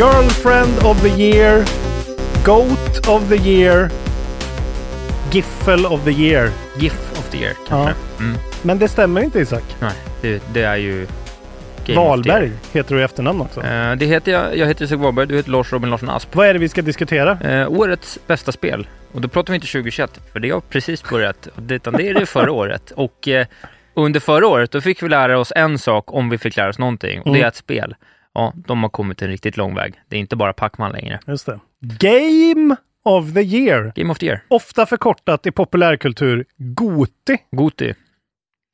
Girlfriend of the year. Goat of the year. Giffel of the year. GIF of the year kanske. Mm. Men det stämmer inte Isak. Nej, det, det är ju... Game Wahlberg heter du i efternamn också. Eh, det heter jag. Jag heter Isak Wahlberg. Du heter Lars Robin Larsson Asp. Vad är det vi ska diskutera? Eh, årets bästa spel. Och då pratar vi inte 2021, för det har precis börjat. Utan det är det förra året. Och eh, under förra året, då fick vi lära oss en sak om vi fick lära oss någonting. Och det Mm. är att spel, ja, de har kommit en riktigt lång väg. Det är inte bara Pac-Man längre. Just det. Game of the year. Game of the year. Ofta förkortat i populärkultur GOTI. Goti.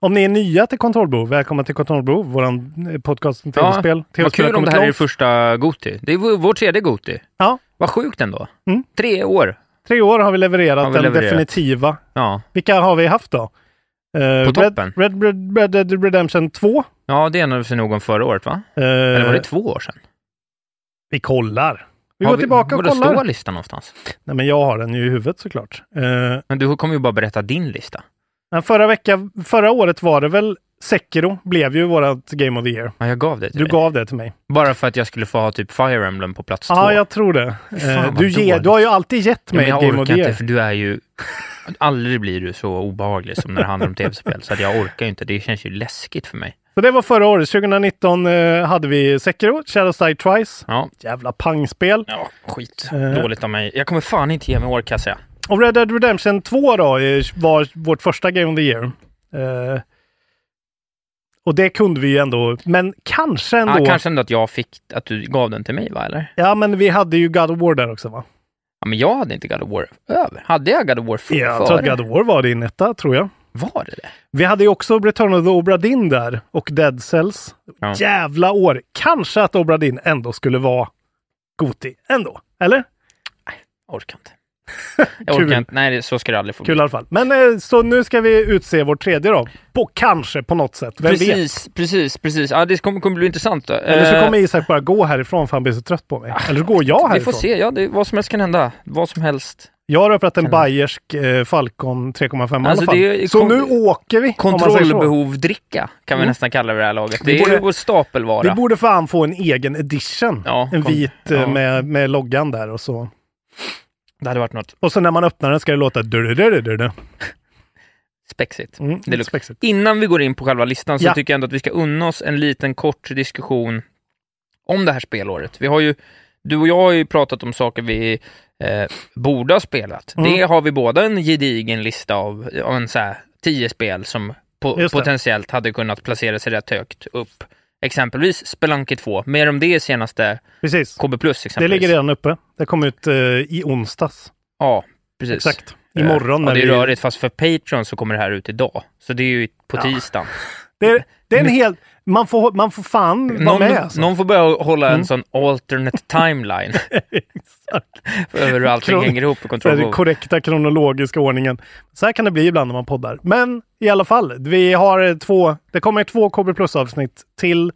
Om ni är nya till Kontrollbehov, välkomna till Kontrollbehov, våran eh, podcast om tv-spel. vad TV-spel har kul om det här är långt. första Goti. Det är vår, vår tredje Goti. Ja. Vad sjukt ändå. Mm. Tre år. Tre år har vi levererat Har vi den levererat. definitiva. Ja, Vilka har vi haft då? Eh, På toppen. Red, Red, Red, Dead Redemption 2. ja det är nog om förra året va? Eh, Eller var det två år sedan? Vi kollar. Vi Har går tillbaka och var kollar. står listan någonstans? Nej, men jag har den ju i huvudet såklart. Eh, Men du kommer ju bara berätta din lista. men förra, vecka, förra året var det väl Sekiro blev ju vårat Game of the Year. Ja, jag gav det till Du dig. gav det till mig. Bara för att jag skulle få ha typ Fire Emblem på plats Ja, två. jag tror det. fan, Eh, vad du, ger, dåligt. du har ju alltid gett Ja, men mig jag Game of orkar the inte Year. för du är ju... Aldrig blir du så obehaglig som när det handlar om tv-spel. Så att jag orkar ju inte. Det känns ju läskigt för mig. Så det var förra året. 2019 eh, hade vi Sekiro, Shadows Die Twice. Ja, Jävla pangspel. ja skit. Eh. Dåligt av mig. Jag kommer fan inte ge mig år kan jag säga. Och Red Dead Redemption 2 då eh, var vårt första Game of the Year. Eh, och det kunde vi ju ändå, men kanske ändå. Ja, kanske ändå att jag fick... Att du gav den till mig va, eller? Ja, men vi hade ju God of War där också va? Ja, men jag hade inte God of War över. Hade jag God of War f- Jag tror att före? God of War var din etta, tror jag. Var det det? Vi hade ju också Return of the Obra Dinn där och Dead Cells. Ja. Jävla år! Kanske att Obra Dinn ändå skulle vara Goti. Ändå. Eller? Jag orkar inte. Jag Kul. orkar inte. Nej, det- så ska det aldrig få. Kul i alla fall. Men eh, så nu ska vi utse vår tredje då. På, kanske på något sätt. Vem vet? Precis, precis, precis. Ja, det kommer, kommer bli intressant. Då. Eller så Eh, kommer Isak bara gå härifrån för han blir så trött på mig. Eller så går jag Vi härifrån. får se. Ja, det, vad som helst kan hända. Vad som helst. Jag har öppnat en bayersk eh, Falcon 3,5 i alla Alltså, fall. det är så kon- nu åker vi. om man säger så. Kontrollbehov-dricka kan vi Mm. nästan kalla det vid det här laget. Vi Det är borde- vår stapelvara. Vi borde fan få en egen edition. Ja, en vit eh, ja. med, med loggan där och så. Det hade varit något Och så när man öppnar den ska det låta spexigt. Mm, spexigt. Innan vi går in på själva listan så Ja. tycker jag ändå att vi ska unna oss en liten kort diskussion om det här spelåret. Vi har ju, du och jag har ju pratat om saker vi eh, borde ha spelat. Mm. Det har vi båda en gedigen lista av, av en så här tio spel som po- potentiellt hade kunnat placera sig rätt högt upp. Exempelvis Spelunky 2. Mer om det i senaste Precis. KB+. Det exempelvis. ligger redan uppe. Det kom ut eh, i onsdags. Ja, precis. Exakt. Imorgon Eh, när det är vi... rörigt, fast för Patreon så kommer det här ut idag. Så det är ju på Ja. tisdagen. Det är, det är en hel... Man får, man får fan vara med alltså. någon får börja hålla Mm. en sån alternate timeline över hur allting Kron- hänger ihop på Så är kontroll. det korrekta kronologiska ordningen. Så här kan det bli ibland när man poddar. Men i alla fall, vi har två, det kommer två KB Plus avsnitt till,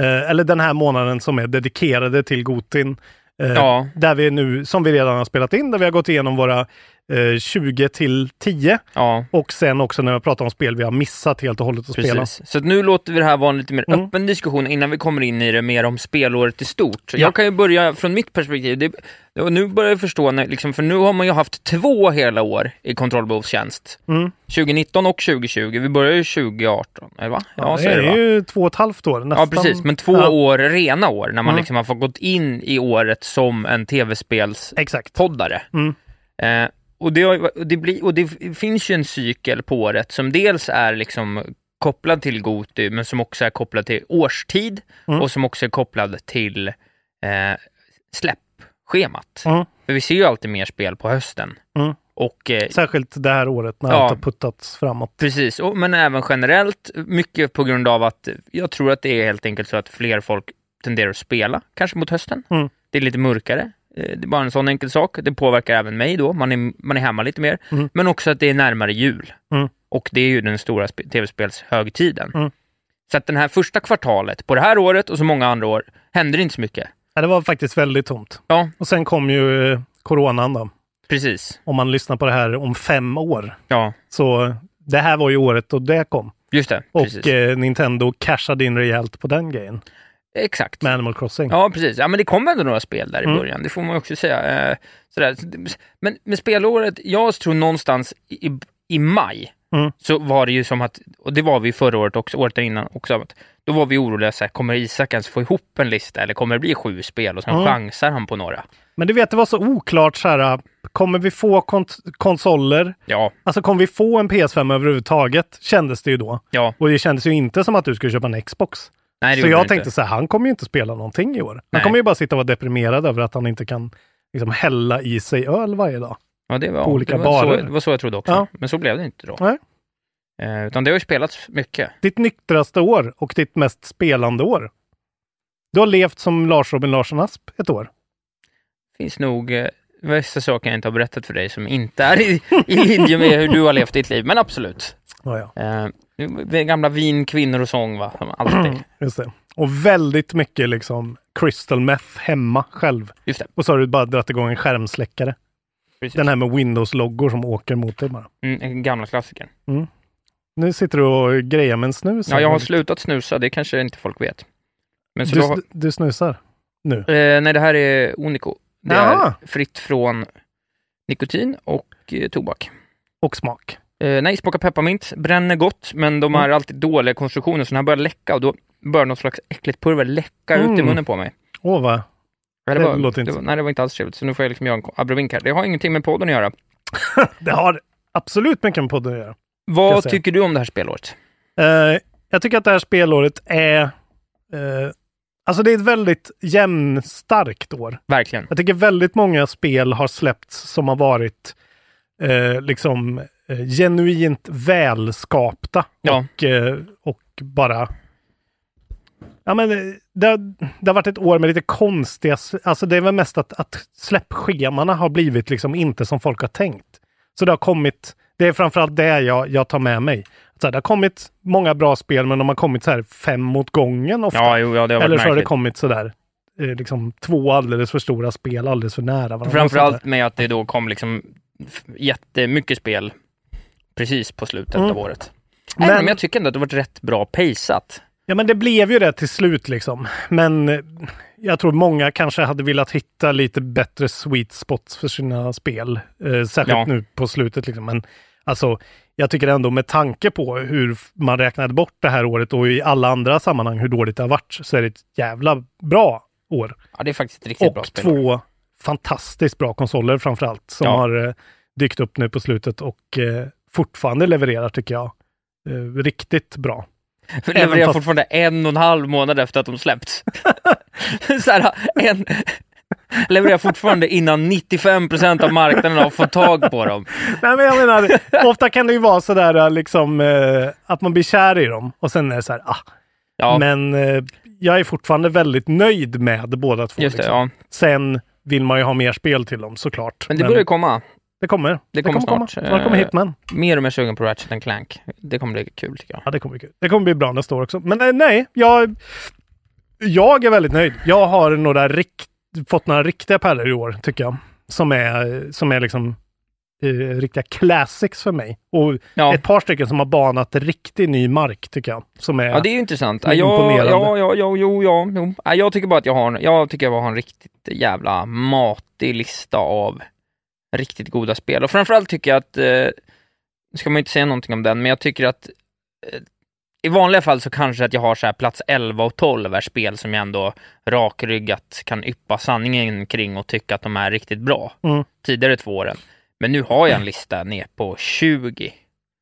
eh, eller den här månaden som är dedikerade till Gotin. Eh, Ja. Där vi nu, som vi redan har spelat in, där vi har gått igenom våra eh, 20 till 10. Ja, Och sen också när jag pratar om spel vi har missat helt och hållet att spela. precis. Så att nu låter vi det här vara en lite mer Mm. öppen diskussion innan vi kommer in i det mer om spelåret i stort. Ja. Jag kan ju börja från mitt perspektiv. Det, och nu börjar jag förstå, när, liksom, för nu har man ju haft två hela år i kontrollbehovstjänst. Mm. 2019 och 2020. Vi börjar ju 2018, eller va? Ja, så det är det va? ju två och ett halvt år. Nästan. Ja, precis. Men två Ja, år, rena år, när man Mm. liksom har fått gått in i året som en tv-spelspoddare. Mm. Eh, och, det, det blir, och det finns ju en cykel på året som dels är liksom kopplad till Goti, men som också är kopplad till årstid Mm. och som också är kopplad till eh, släppschemat. Mm. För vi ser ju alltid mer spel på hösten. Mm. Och eh, Särskilt det här året när Ja. allt har puttats framåt. Precis, och, men även generellt, mycket på grund av att jag tror att det är helt enkelt så att fler folk tenderar att spela, kanske mot hösten. Mm. Det är lite mörkare. Eh, bara en sån enkel sak. Det påverkar även mig då, man är, man är hemma lite mer. Mm. Men också att det är närmare jul. Mm. Och det är ju den stora sp- tv-spelshögtiden. Mm. Så att den här första kvartalet, på det här året och så många andra år, händer inte så mycket. Ja, det var faktiskt väldigt tomt. Ja, Och sen kom ju eh, coronan då. precis. Om man lyssnar på det här om fem år. Ja, Så det här var ju året då det kom. just det. Och eh, Nintendo cashade in rejält på den grejen. Exakt. Med Animal Crossing. Ja, precis. Ja, men det kom ändå några spel där i Mm. början, det får man också säga. Eh, sådär. Men med spelåret, jag tror någonstans i, i maj, Mm. så var det ju som att, och det var vi förra året också, året innan också, att då var vi oroliga, så här, kommer Isak ens få ihop en lista eller kommer det bli sju spel och sen Mm. chansar han på några? Men du vet, det var så oklart så här. Kommer vi få kont- konsoler? Ja, Alltså kommer vi få en PS5 överhuvudtaget? Kändes det ju då. ja. Och det kändes ju inte som att du skulle köpa en Xbox. Nej, så jag tänkte inte. så här, han kommer ju inte spela någonting i år. Han Nej. kommer ju bara sitta och vara deprimerad över att han inte kan liksom hälla i sig öl varje dag. Ja, det var, på olika det var, så, barer. det var så jag trodde också. Ja. Men så blev det inte då. Nej. Eh, utan det har ju spelats mycket. Ditt nyktraste år och ditt mest spelande år. Du har levt som Lars Robin Larsson Asp ett år. finns nog eh, vissa saker jag inte har berättat för dig som inte är i, i linje med hur du har levt ditt liv, men absolut. Ja, ja. Eh, gamla vin, kvinnor och sång, va? Som Alltid. Just det. Och väldigt mycket liksom crystal meth hemma själv. Just det. Och så har du bara dragit igång en skärmsläckare. Precis. Den här med Windows-loggor som åker mot dig bara. Mm, en gamla klassiker. Nu sitter du och grejar med en snus. Ja, jag har slutat snusa, det kanske inte folk vet. Men så du, då, du snusar nu? eh, nej, det här är Onico. Det Jaha. är fritt från nikotin och eh, tobak. Och smak. Eh, nej, smaka pepparmint, bränner gott, men de Mm. har alltid dåliga konstruktioner, så den här börjar läcka och då börjar något slags äckligt pulver läcka ut i Mm. munnen på mig. Åh, vad... Ja, det Det var, låter det inte var, så. nej, det var inte alls trevligt, så nu får jag liksom göra en abrovink här. Det har ingenting med podden att göra. Det har absolut mycket med podden att göra. Vad säga. tycker du om det här spelåret? Eh, jag tycker att det här spelåret är... eh, alltså det är ett väldigt jämnstarkt år. Verkligen. Jag tycker väldigt många spel har släppts som har varit eh, liksom eh, genuint välskapta. Ja. Och, eh, och bara... Ja, men eh, det, har- det har varit ett år med lite konstiga... Alltså det är väl mest att, att släppschemana har blivit liksom inte som folk har tänkt. Så det har kommit... Det är framförallt det jag, jag tar med mig. Så här, det har kommit många bra spel, men de har kommit så här fem åt gången ofta. Ja, jo, ja det har Eller så har det märkligt. kommit sådär, eh, liksom två alldeles för stora spel alldeles för nära varandra. Framförallt med att det då kom liksom jättemycket spel precis på slutet Mm. av året. Men, Men- men jag tycker ändå att det varit rätt bra paceat. Ja, men det blev ju det till slut liksom. Men eh, jag tror många kanske hade velat hitta lite bättre sweet spots för sina spel. Eh, särskilt Ja. nu på slutet liksom. Men alltså, jag tycker ändå med tanke på hur man räknade bort det här året och i alla andra sammanhang hur dåligt det har varit så är det ett jävla bra år. Ja, det är faktiskt riktigt bra Och spel. två fantastiskt bra konsoler framförallt som Ja. har eh, dykt upp nu på slutet och eh, fortfarande levererar tycker jag. Eh, riktigt bra. För levererar fast- fortfarande en och en halv månad efter att de släppts. så här, en, levererar fortfarande innan 95 procent av marknaden har fått tag på dem. Nej, men jag menar, ofta kan det ju vara sådär liksom eh, att man blir kär i dem och sen är det så här, ah. Ja, Men eh, jag är fortfarande väldigt nöjd med båda två. just det. liksom. Ja. Sen vill man ju ha mer spel till dem såklart. Men det börjar ju komma. det kommer. det kommer komma. snart. Snart kommer Eh, Hitman. Mer och mer sugen på Ratchet and Clank. Det kommer bli kul tycker jag. Ja, det kommer bli kul. Det kommer bli bra nästa år också. Men eh, nej, jag, jag är väldigt nöjd. Jag har några rikt, fått några riktiga pärlor i år, tycker jag. Som är, som är liksom eh, riktiga classics för mig. Och Ja. ett par stycken som har banat riktigt ny mark tycker jag. Som är, Ja, det är ju intressant. Ja, ja, imponerande. ja, ja, ja, jo, ja, jo. Ja, jag tycker bara att jag har, jag tycker jag har en riktigt jävla matig lista av riktigt goda spel. Och framförallt tycker jag att, eh, ska man ju inte säga någonting om den, men jag tycker att eh, i vanliga fall så kanske att jag har så här plats 11 och 12 är spel som jag ändå rakryggat kan yppa sanningen kring och tycka att de är riktigt bra. Mm. Tidigare två åren. Men nu har jag en lista ner på 20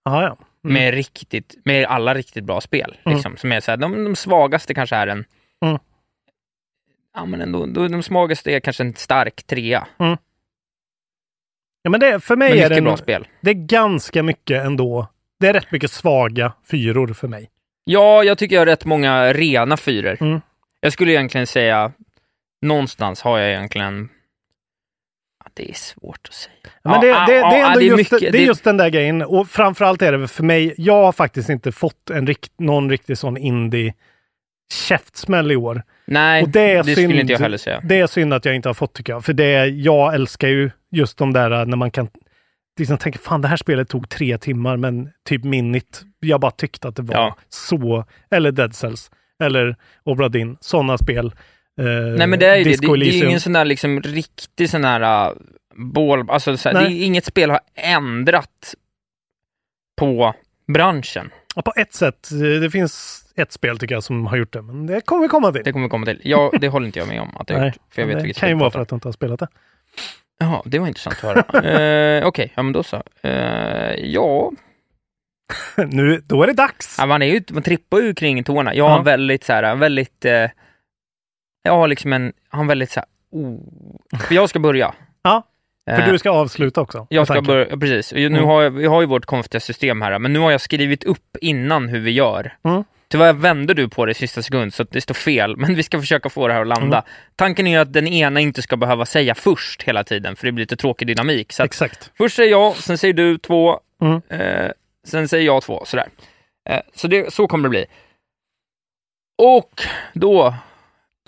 ja, ja. Mm. med, riktigt, med alla riktigt bra spel. Mm. Liksom, som är så här, de, de svagaste kanske är en... Mm. Ja, men ändå, de, de svagaste är kanske en stark trea. ja, men det, för mig Men är det, bra en, spel. det är ganska mycket ändå. Det är rätt mycket svaga fyror för mig. Ja, jag tycker jag har rätt många rena fyror. Mm. Jag skulle egentligen säga, någonstans har jag egentligen... Det är svårt att säga. Men det, ja, det, det är ja, det är just, mycket- det är just den där grejen. Och framförallt är det för mig, jag har faktiskt inte fått en rikt, någon riktig sån indie käftsmäll i år. Nej, Och det är det synd. skulle inte jag heller säga. Det är synd att jag inte har fått tycker jag. För det, jag älskar ju just de där äh, när man kan liksom tänka, fan det här spelet tog tre timmar men typ Minit, jag bara tyckte att det var Ja. så. Eller Dead Cells. Eller Obra Dinn. Sådana spel. Eh, Nej men det är ju det. Det, det är ingen sån där liksom riktig sån här uh, bål, alltså så här, det är inget spel har ändrat på branschen. Ja, på ett sätt. eh, Det finns ett spel tycker jag som har gjort det, men det kommer vi komma till. Det kommer vi komma till. Ja, det håller inte jag med om att det har Nej, gjort. För jag vet det kan ju vara för att du inte har spelat det. Jaha, det var intressant att höra. uh, Okej, ja men då så. Eh, ja, nu, då är det dags! ja, man, är ju, man trippar ju kring tårna. Jag har Ja. en väldigt så här, väldigt... eh, jag har liksom en, har en väldigt så här, oh. För jag ska börja. Ja, För Eh, du ska avsluta också. Jag ska börja, precis. Nu Mm. har jag, vi har ju vårt konstiga system här, men nu har jag skrivit upp innan hur vi gör. Mm. Tyvärr vände du på det i sista sekund så att det står fel, men vi ska försöka få det här att landa. Mm. Tanken är ju att den ena inte ska behöva säga först hela tiden, för det blir lite tråkig dynamik. Så Exakt. först säger jag, sen säger du två, Mm. eh, sen säger jag två, sådär. Eh, så det, så kommer det bli. Och då,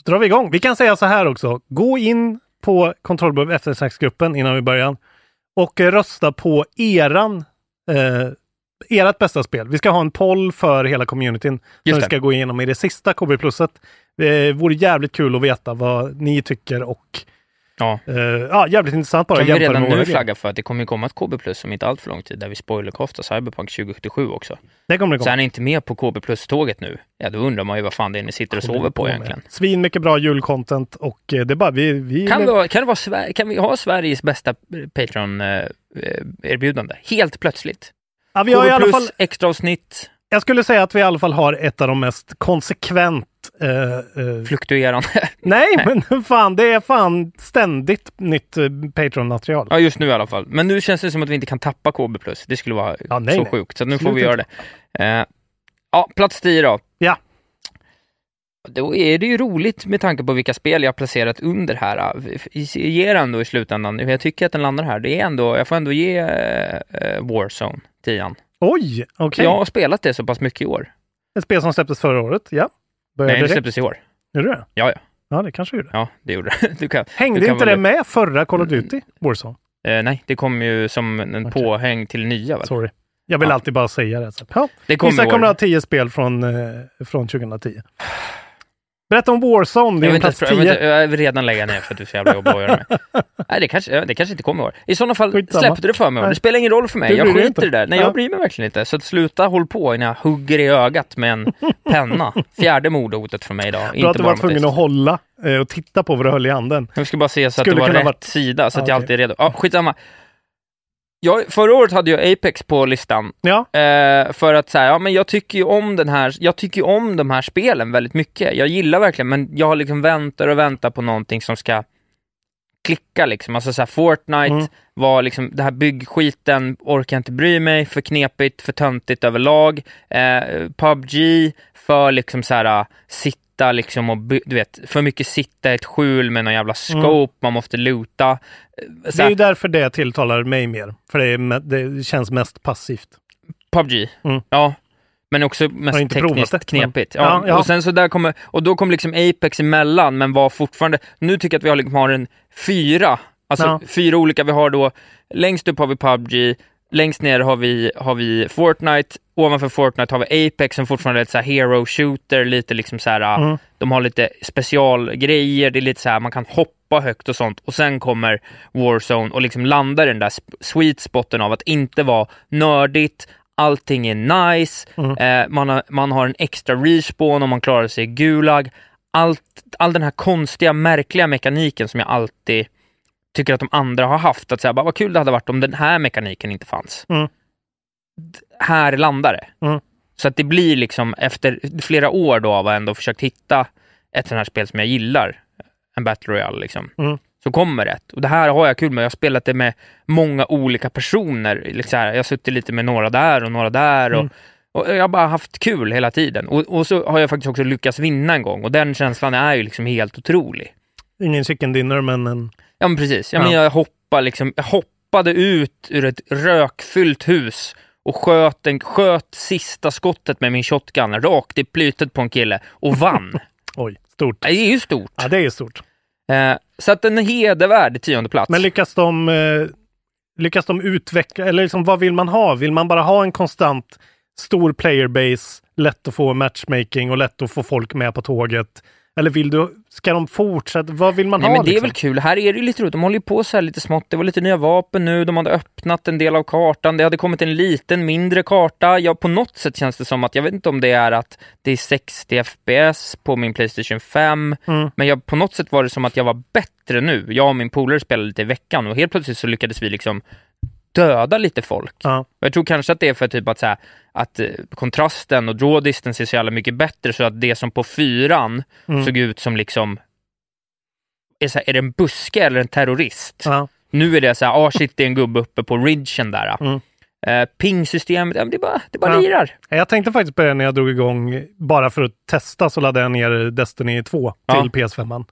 Då drar vi igång. Vi kan säga så här också. Gå in på kontrollbehov eftersnacksgruppen innan vi börjar och rösta på eran eh, ert bästa spel. Vi ska ha en poll för hela communityn som vi ska gå igenom i det sista KB pluset. Det vore jävligt kul att veta vad ni tycker och ja, eh, ja, jävligt intressant bara kan vi redan med nu flagga för att det kommer komma ett KB Plus om inte allt för lång tid, där vi spoilerkostar Cyberpunk 2077 också. Det kommer det Så komma. är ni inte med på KB Plus-tåget nu, ja då undrar man ju vad fan det är ni sitter och sover på egentligen. Svin mycket bra julcontent och eh, det är bara vi... vi Kan, vi, ha- kan, det vara kan vi ha Sveriges bästa Patreon-erbjudande? Helt plötsligt. Ja, vi har i alla fall, extra avsnitt, jag skulle säga att vi i alla fall har ett av de mest konsekvent eh, eh, fluktuerande. Nej, men fan, det är fan ständigt nytt eh, Patreon-material. ja, just nu i alla fall. Men nu känns det som att vi inte kan tappa KB Plus. Det skulle vara Ja, nej, så nej. sjukt. Så nu Absolut får vi göra det. Eh, ja, plats 10 då. Ja. Då är det ju roligt med tanke på vilka spel jag har placerat under här. Ge ändå i slutändan. Jag tycker att den landar här. Det är ändå, jag får ändå ge uh, Warzone 10. Oj, okej. Jag har spelat det så pass mycket i år. Ett spel som släpptes förra året, ja. Börjar Nej, det direkt. släpptes i år. Gjorde det? Ja, ja. Ja, det kanske gjorde. Ja, det gjorde det. Kan, Hängde kan inte det med förra Call of Duty, Warzone? Eh, nej, det kom ju som en Okej. påhäng till nya väl? Sorry. Jag vill Ja. alltid bara säga det. Så. Ja. Det kom Vissa kommer att ha tio spel från, eh, från 2010. Berätta om Warzone, det är inte, plats jag, vill 10. inte, jag vill redan lägga ner för att du är så jävla jobbig att göra med. Nej, det kanske, det kanske inte kommer i år. I sådana fall Skitsamma. släppte det för mig. Nej. Det spelar ingen roll för mig. Du Jag skiter i det där. Nej, Ja. jag bryr mig verkligen inte. Så att sluta håll på innan jag hugger i ögat med en penna. Fjärde mordhotet från mig idag. Bra Inte att du var tvungen att hålla eh, och titta på vad du höll i handen. Jag ska bara se så att Skulle det var rätt varit- sida, så att Ja, jag alltid är redo. Ja, skitsamma. Jag, förra året hade jag Apex på listan. Ja, Eh, för att säga, ja men jag tycker ju om den här, jag tycker om de här spelen väldigt mycket. Jag gillar verkligen, men jag har liksom väntar och väntar på någonting som ska klicka liksom. Alltså såhär Fortnite Mm. var liksom, det här byggskiten orkar jag inte bry mig, för knepigt, för töntigt överlag. Eh, PubG, för liksom såhär sitta liksom och, du vet, för mycket sitta i ett skjul med någon jävla scope, man måste luta. Eh, det så är ju därför det tilltalar mig mer. För det, är, det känns mest passivt. PubG. Mm. Ja. Men också mest tekniskt det, men- knepigt. Ja, Ja, ja. Och sen så där kommer, och då kom liksom Apex emellan, men var fortfarande, nu tycker jag att vi har, liksom, har en fyra Alltså Ja. fyra olika, vi har då, längst upp har vi PubG, längst ner har vi, har vi Fortnite, ovanför Fortnite har vi Apex som fortfarande är ett så hero shooter, lite liksom så här, Mm. de har lite specialgrejer, det är lite så här, man kan hoppa högt och sånt och sen kommer Warzone och liksom landar i den där sweet spoten av att inte vara nördigt, allting är nice, Mm. eh, man, har, man har en extra respawn om man klarar sig i Gulag, allt, all den här konstiga, märkliga mekaniken som jag alltid tycker att de andra har haft. Att säga, bara, vad kul det hade varit om den här mekaniken inte fanns. Mm. Här landar det. Mm. Så att det blir liksom efter flera år då av att ändå försökt hitta ett sånt här spel som jag gillar, en Battle Royale liksom. Mm. Så kommer ett. Och det här har jag kul med. Jag har spelat det med många olika personer. Liksom här, jag har suttit lite med några där och några där. Och, Mm. och jag har bara haft kul hela tiden. Och, och så har jag faktiskt också lyckats vinna en gång. Och den känslan är ju liksom helt otrolig. Ingen chicken dinner, men en... Ja men precis. Ja, Ja. Men jag, hoppade liksom, jag hoppade ut ur ett rökfyllt hus och sköt, en, sköt sista skottet med min shotgun rakt i plytet på en kille och vann. Oj, stort. det är ju stort. Ja, det är stort. Eh, så att är hedervärd tionde plats. Men lyckas de, eh, lyckas de utveckla, eller liksom, vad vill man ha? Vill man bara ha en konstant stor playerbase, lätt att få matchmaking och lätt att få folk med på tåget? Eller vill du, ska de fortsätta? Vad vill man Nej, ha? men det är liksom? väl kul. Här är det lite roligt. De håller ju på så här lite smått. Det var lite nya vapen nu. De hade öppnat en del av kartan. Det hade kommit en liten, mindre karta. Ja, på något sätt känns det som att, jag vet inte om det är att det är 60 FPS på min Playstation 5, Mm. men jag, på något sätt var det som att jag var bättre nu. Jag och min polare spelade lite i veckan och helt plötsligt så lyckades vi liksom döda lite folk. Ja. Jag tror kanske att det är för typ att, så här, att eh, kontrasten och draw distance är så jävla mycket bättre så att det som på fyran Mm. såg ut som liksom är, så här, är det en buske eller en terrorist? Ja. Nu är det så här, ah shit det är en gubbe uppe på ridgen där. Mm. Eh, Ping-systemet, ja, det bara, det bara Ja. lirar. Jag tänkte faktiskt på det när jag drog igång, bara för att testa så laddade jag ner Destiny 2 Ja. till PS5.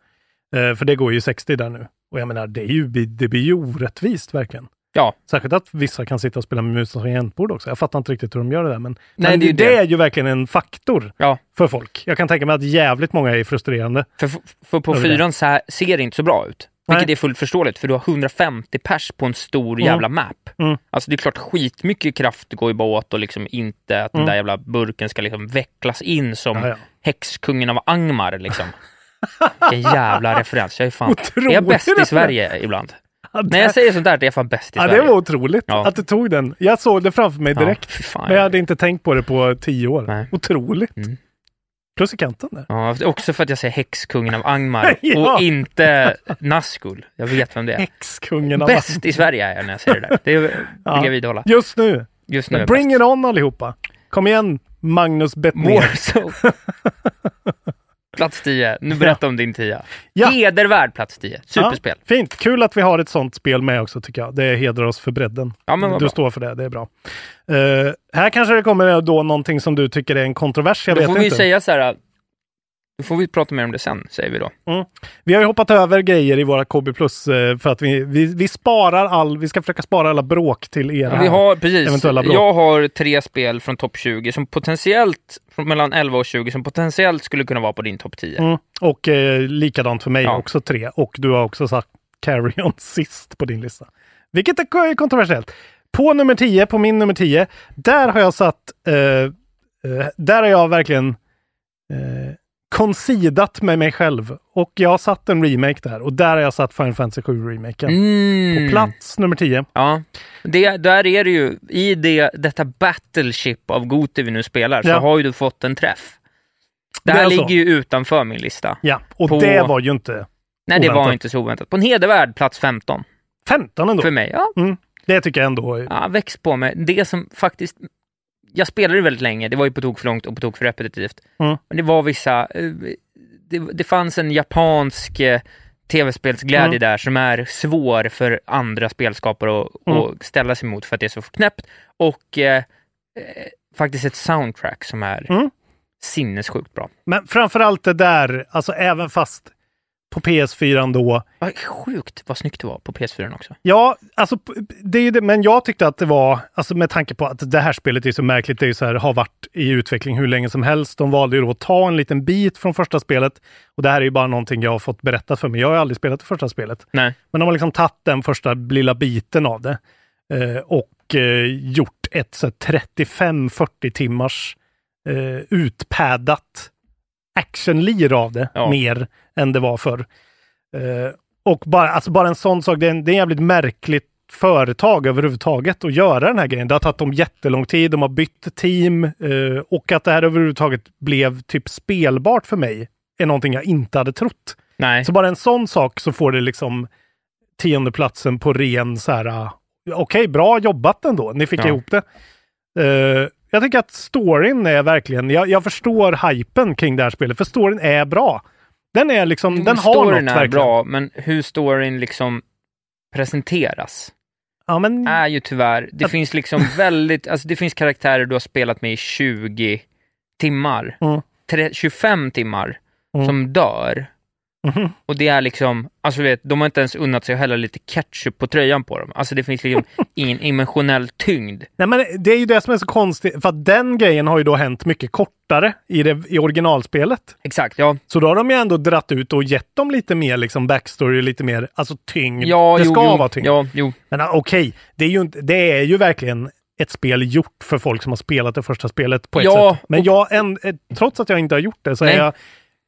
Eh, för det går ju 60 där nu. Och jag menar, det, är ju, det blir ju orättvist verkligen. Ja. Särskilt att vissa kan sitta och spela med mus och tangentbord också. Jag fattar inte riktigt hur de gör det där. Men, Nej, men det är ju det, det. är ju verkligen en faktor Ja. för folk. Jag kan tänka mig att jävligt många är frustrerande. För, för på fyran så ser det inte så bra ut. Vilket Nej. är fullt förståeligt, för du har 150 pers på en stor Mm. jävla map. Mm. Alltså det är klart skitmycket kraft går ju bara åt och liksom inte att Mm. den där jävla burken ska liksom vecklas in som Ja, ja. häxkungen av Angmar liksom. Vilken jävla referens. Jag är fan... Otrolig är jag bäst i. Sverige ibland? Ja, När jag säger sånt där, det är fan bäst i Ja, Sverige. det var otroligt Ja. att du tog den. Jag såg det framför mig Ja, direkt. fy fan, men jag hade inte tänkt på det på tio år. Nej. Otroligt. Mm. Plus i kanten där. Ja, också för att jag säger häxkungen av Angmar Ja. och inte Nazgul. Jag vet vem det är. Häxkungen av Bäst i Sverige är jag när jag säger det där. Det vill Ja. jag vidhålla. Just nu. Just nu Bring bäst. it on allihopa. Kom igen, Magnus Bettner. Plats 10. Nu berätta om din 10. Ja. Hedervärd plats 10. Superspel. Ja, fint. Kul att vi har ett sånt spel med också tycker jag. Det hedrar oss för bredden. Ja, men du bra. står för det, det är bra. Eh, här kanske det kommer då någonting som du tycker är en kontrovers. Jag Då vet får vi inte. säga så här. Då får vi prata mer om det sen, säger vi då. Vi har ju hoppat över grejer i våra KB Plus eh, för att vi, vi, vi sparar all, vi ska försöka spara alla bråk till era Vi har, precis. eventuella bråk. Jag har tre spel från topp 20 som potentiellt, mellan 11 och 20, som potentiellt skulle kunna vara på din topp 10. Mm. Och eh, likadant för mig Ja. också tre. Och du har också sagt Carry On sist på din lista. Vilket är kontroversiellt. På nummer 10, på min nummer 10, där har jag satt, eh, eh, där har jag verkligen eh, konsidat med mig själv. Och jag har satt en remake där och där har jag satt Final Fantasy 7 remaken. Mm. På plats nummer 10. Ja, det, där är det ju, i det, detta battleship av Goti vi nu spelar, så Ja. har ju du fått en träff. Det Det här är så. ligger ju utanför min lista. Ja, och På- det var ju inte Nej, det var Oväntat. inte så oväntat. På en hedervärd plats 15. 15 ändå. För mig, ja. Mm. Det tycker jag ändå. ja. Växt på mig. Det som faktiskt... Jag spelade väldigt länge, det var ju på tok för långt och på tok för repetitivt. Mm. Men det var vissa... eh, Det, det fanns en japansk eh, tv-spelsglädje Mm. där som är svår för andra spelskapare att, Mm. ställa sig emot för att det är så knäppt. Och eh, eh, faktiskt ett soundtrack som är Mm. sinnessjukt bra. Men framförallt det där, alltså även fast på PS4 då. Vad sjukt vad snyggt det var på PS4 också. Ja, alltså det är det, men jag tyckte att det var, alltså med tanke på att det här spelet är så märkligt, det är så här, har varit i utveckling hur länge som helst. De valde ju då att ta en liten bit från första spelet. Och det här är ju bara någonting jag har fått berättat för mig. Jag har ju aldrig spelat det första spelet. Nej. Men de har liksom tagit den första lilla biten av det eh, och eh, gjort ett så här 35-40 timmars eh, utpädat actionlir av det, Ja. mer än det var förr. Eh, och bara, alltså bara en sån sak, det är, en, det är en jävligt märkligt företag överhuvudtaget att göra den här grejen. Det har tagit dem jättelång tid, de har bytt team eh, och att det här överhuvudtaget blev typ spelbart för mig är någonting jag inte hade trott. Nej. Så bara en sån sak så får det liksom tionde platsen på ren så här, ah, okej, bra jobbat ändå, ni fick Ja. ihop det. Eh, jag tycker att storyn är verkligen, jag, jag förstår hypen kring det här spelet, för storyn är bra. Den är liksom, Jo, den har storyn något är verkligen. bra, men hur storyn liksom presenteras Ja, men, är ju tyvärr, det Att- finns liksom väldigt, alltså det finns karaktärer du har spelat med i 20 timmar, Mm. tre, 25 timmar, Mm. som dör. Mhm. Och det är liksom, alltså vet, de har inte ens unnat sig att hälla lite ketchup på tröjan på dem. Alltså det finns liksom ingen emotionell tyngd. Nej, men det är ju det som är så konstigt, för att den grejen har ju då hänt mycket kortare i, det, i originalspelet. Exakt, ja. Så då har de ju ändå dratt ut och gett dem lite mer liksom backstory, lite mer alltså tyngd. Ja, det jo, ska jo, vara tyngd. Ja, jo. Men ah, okej, det, är ju det är ju verkligen ett spel gjort för folk som har spelat det första spelet på ett Ja, sätt. Men jag, en, eh, trots att jag inte har gjort det så Nej. är jag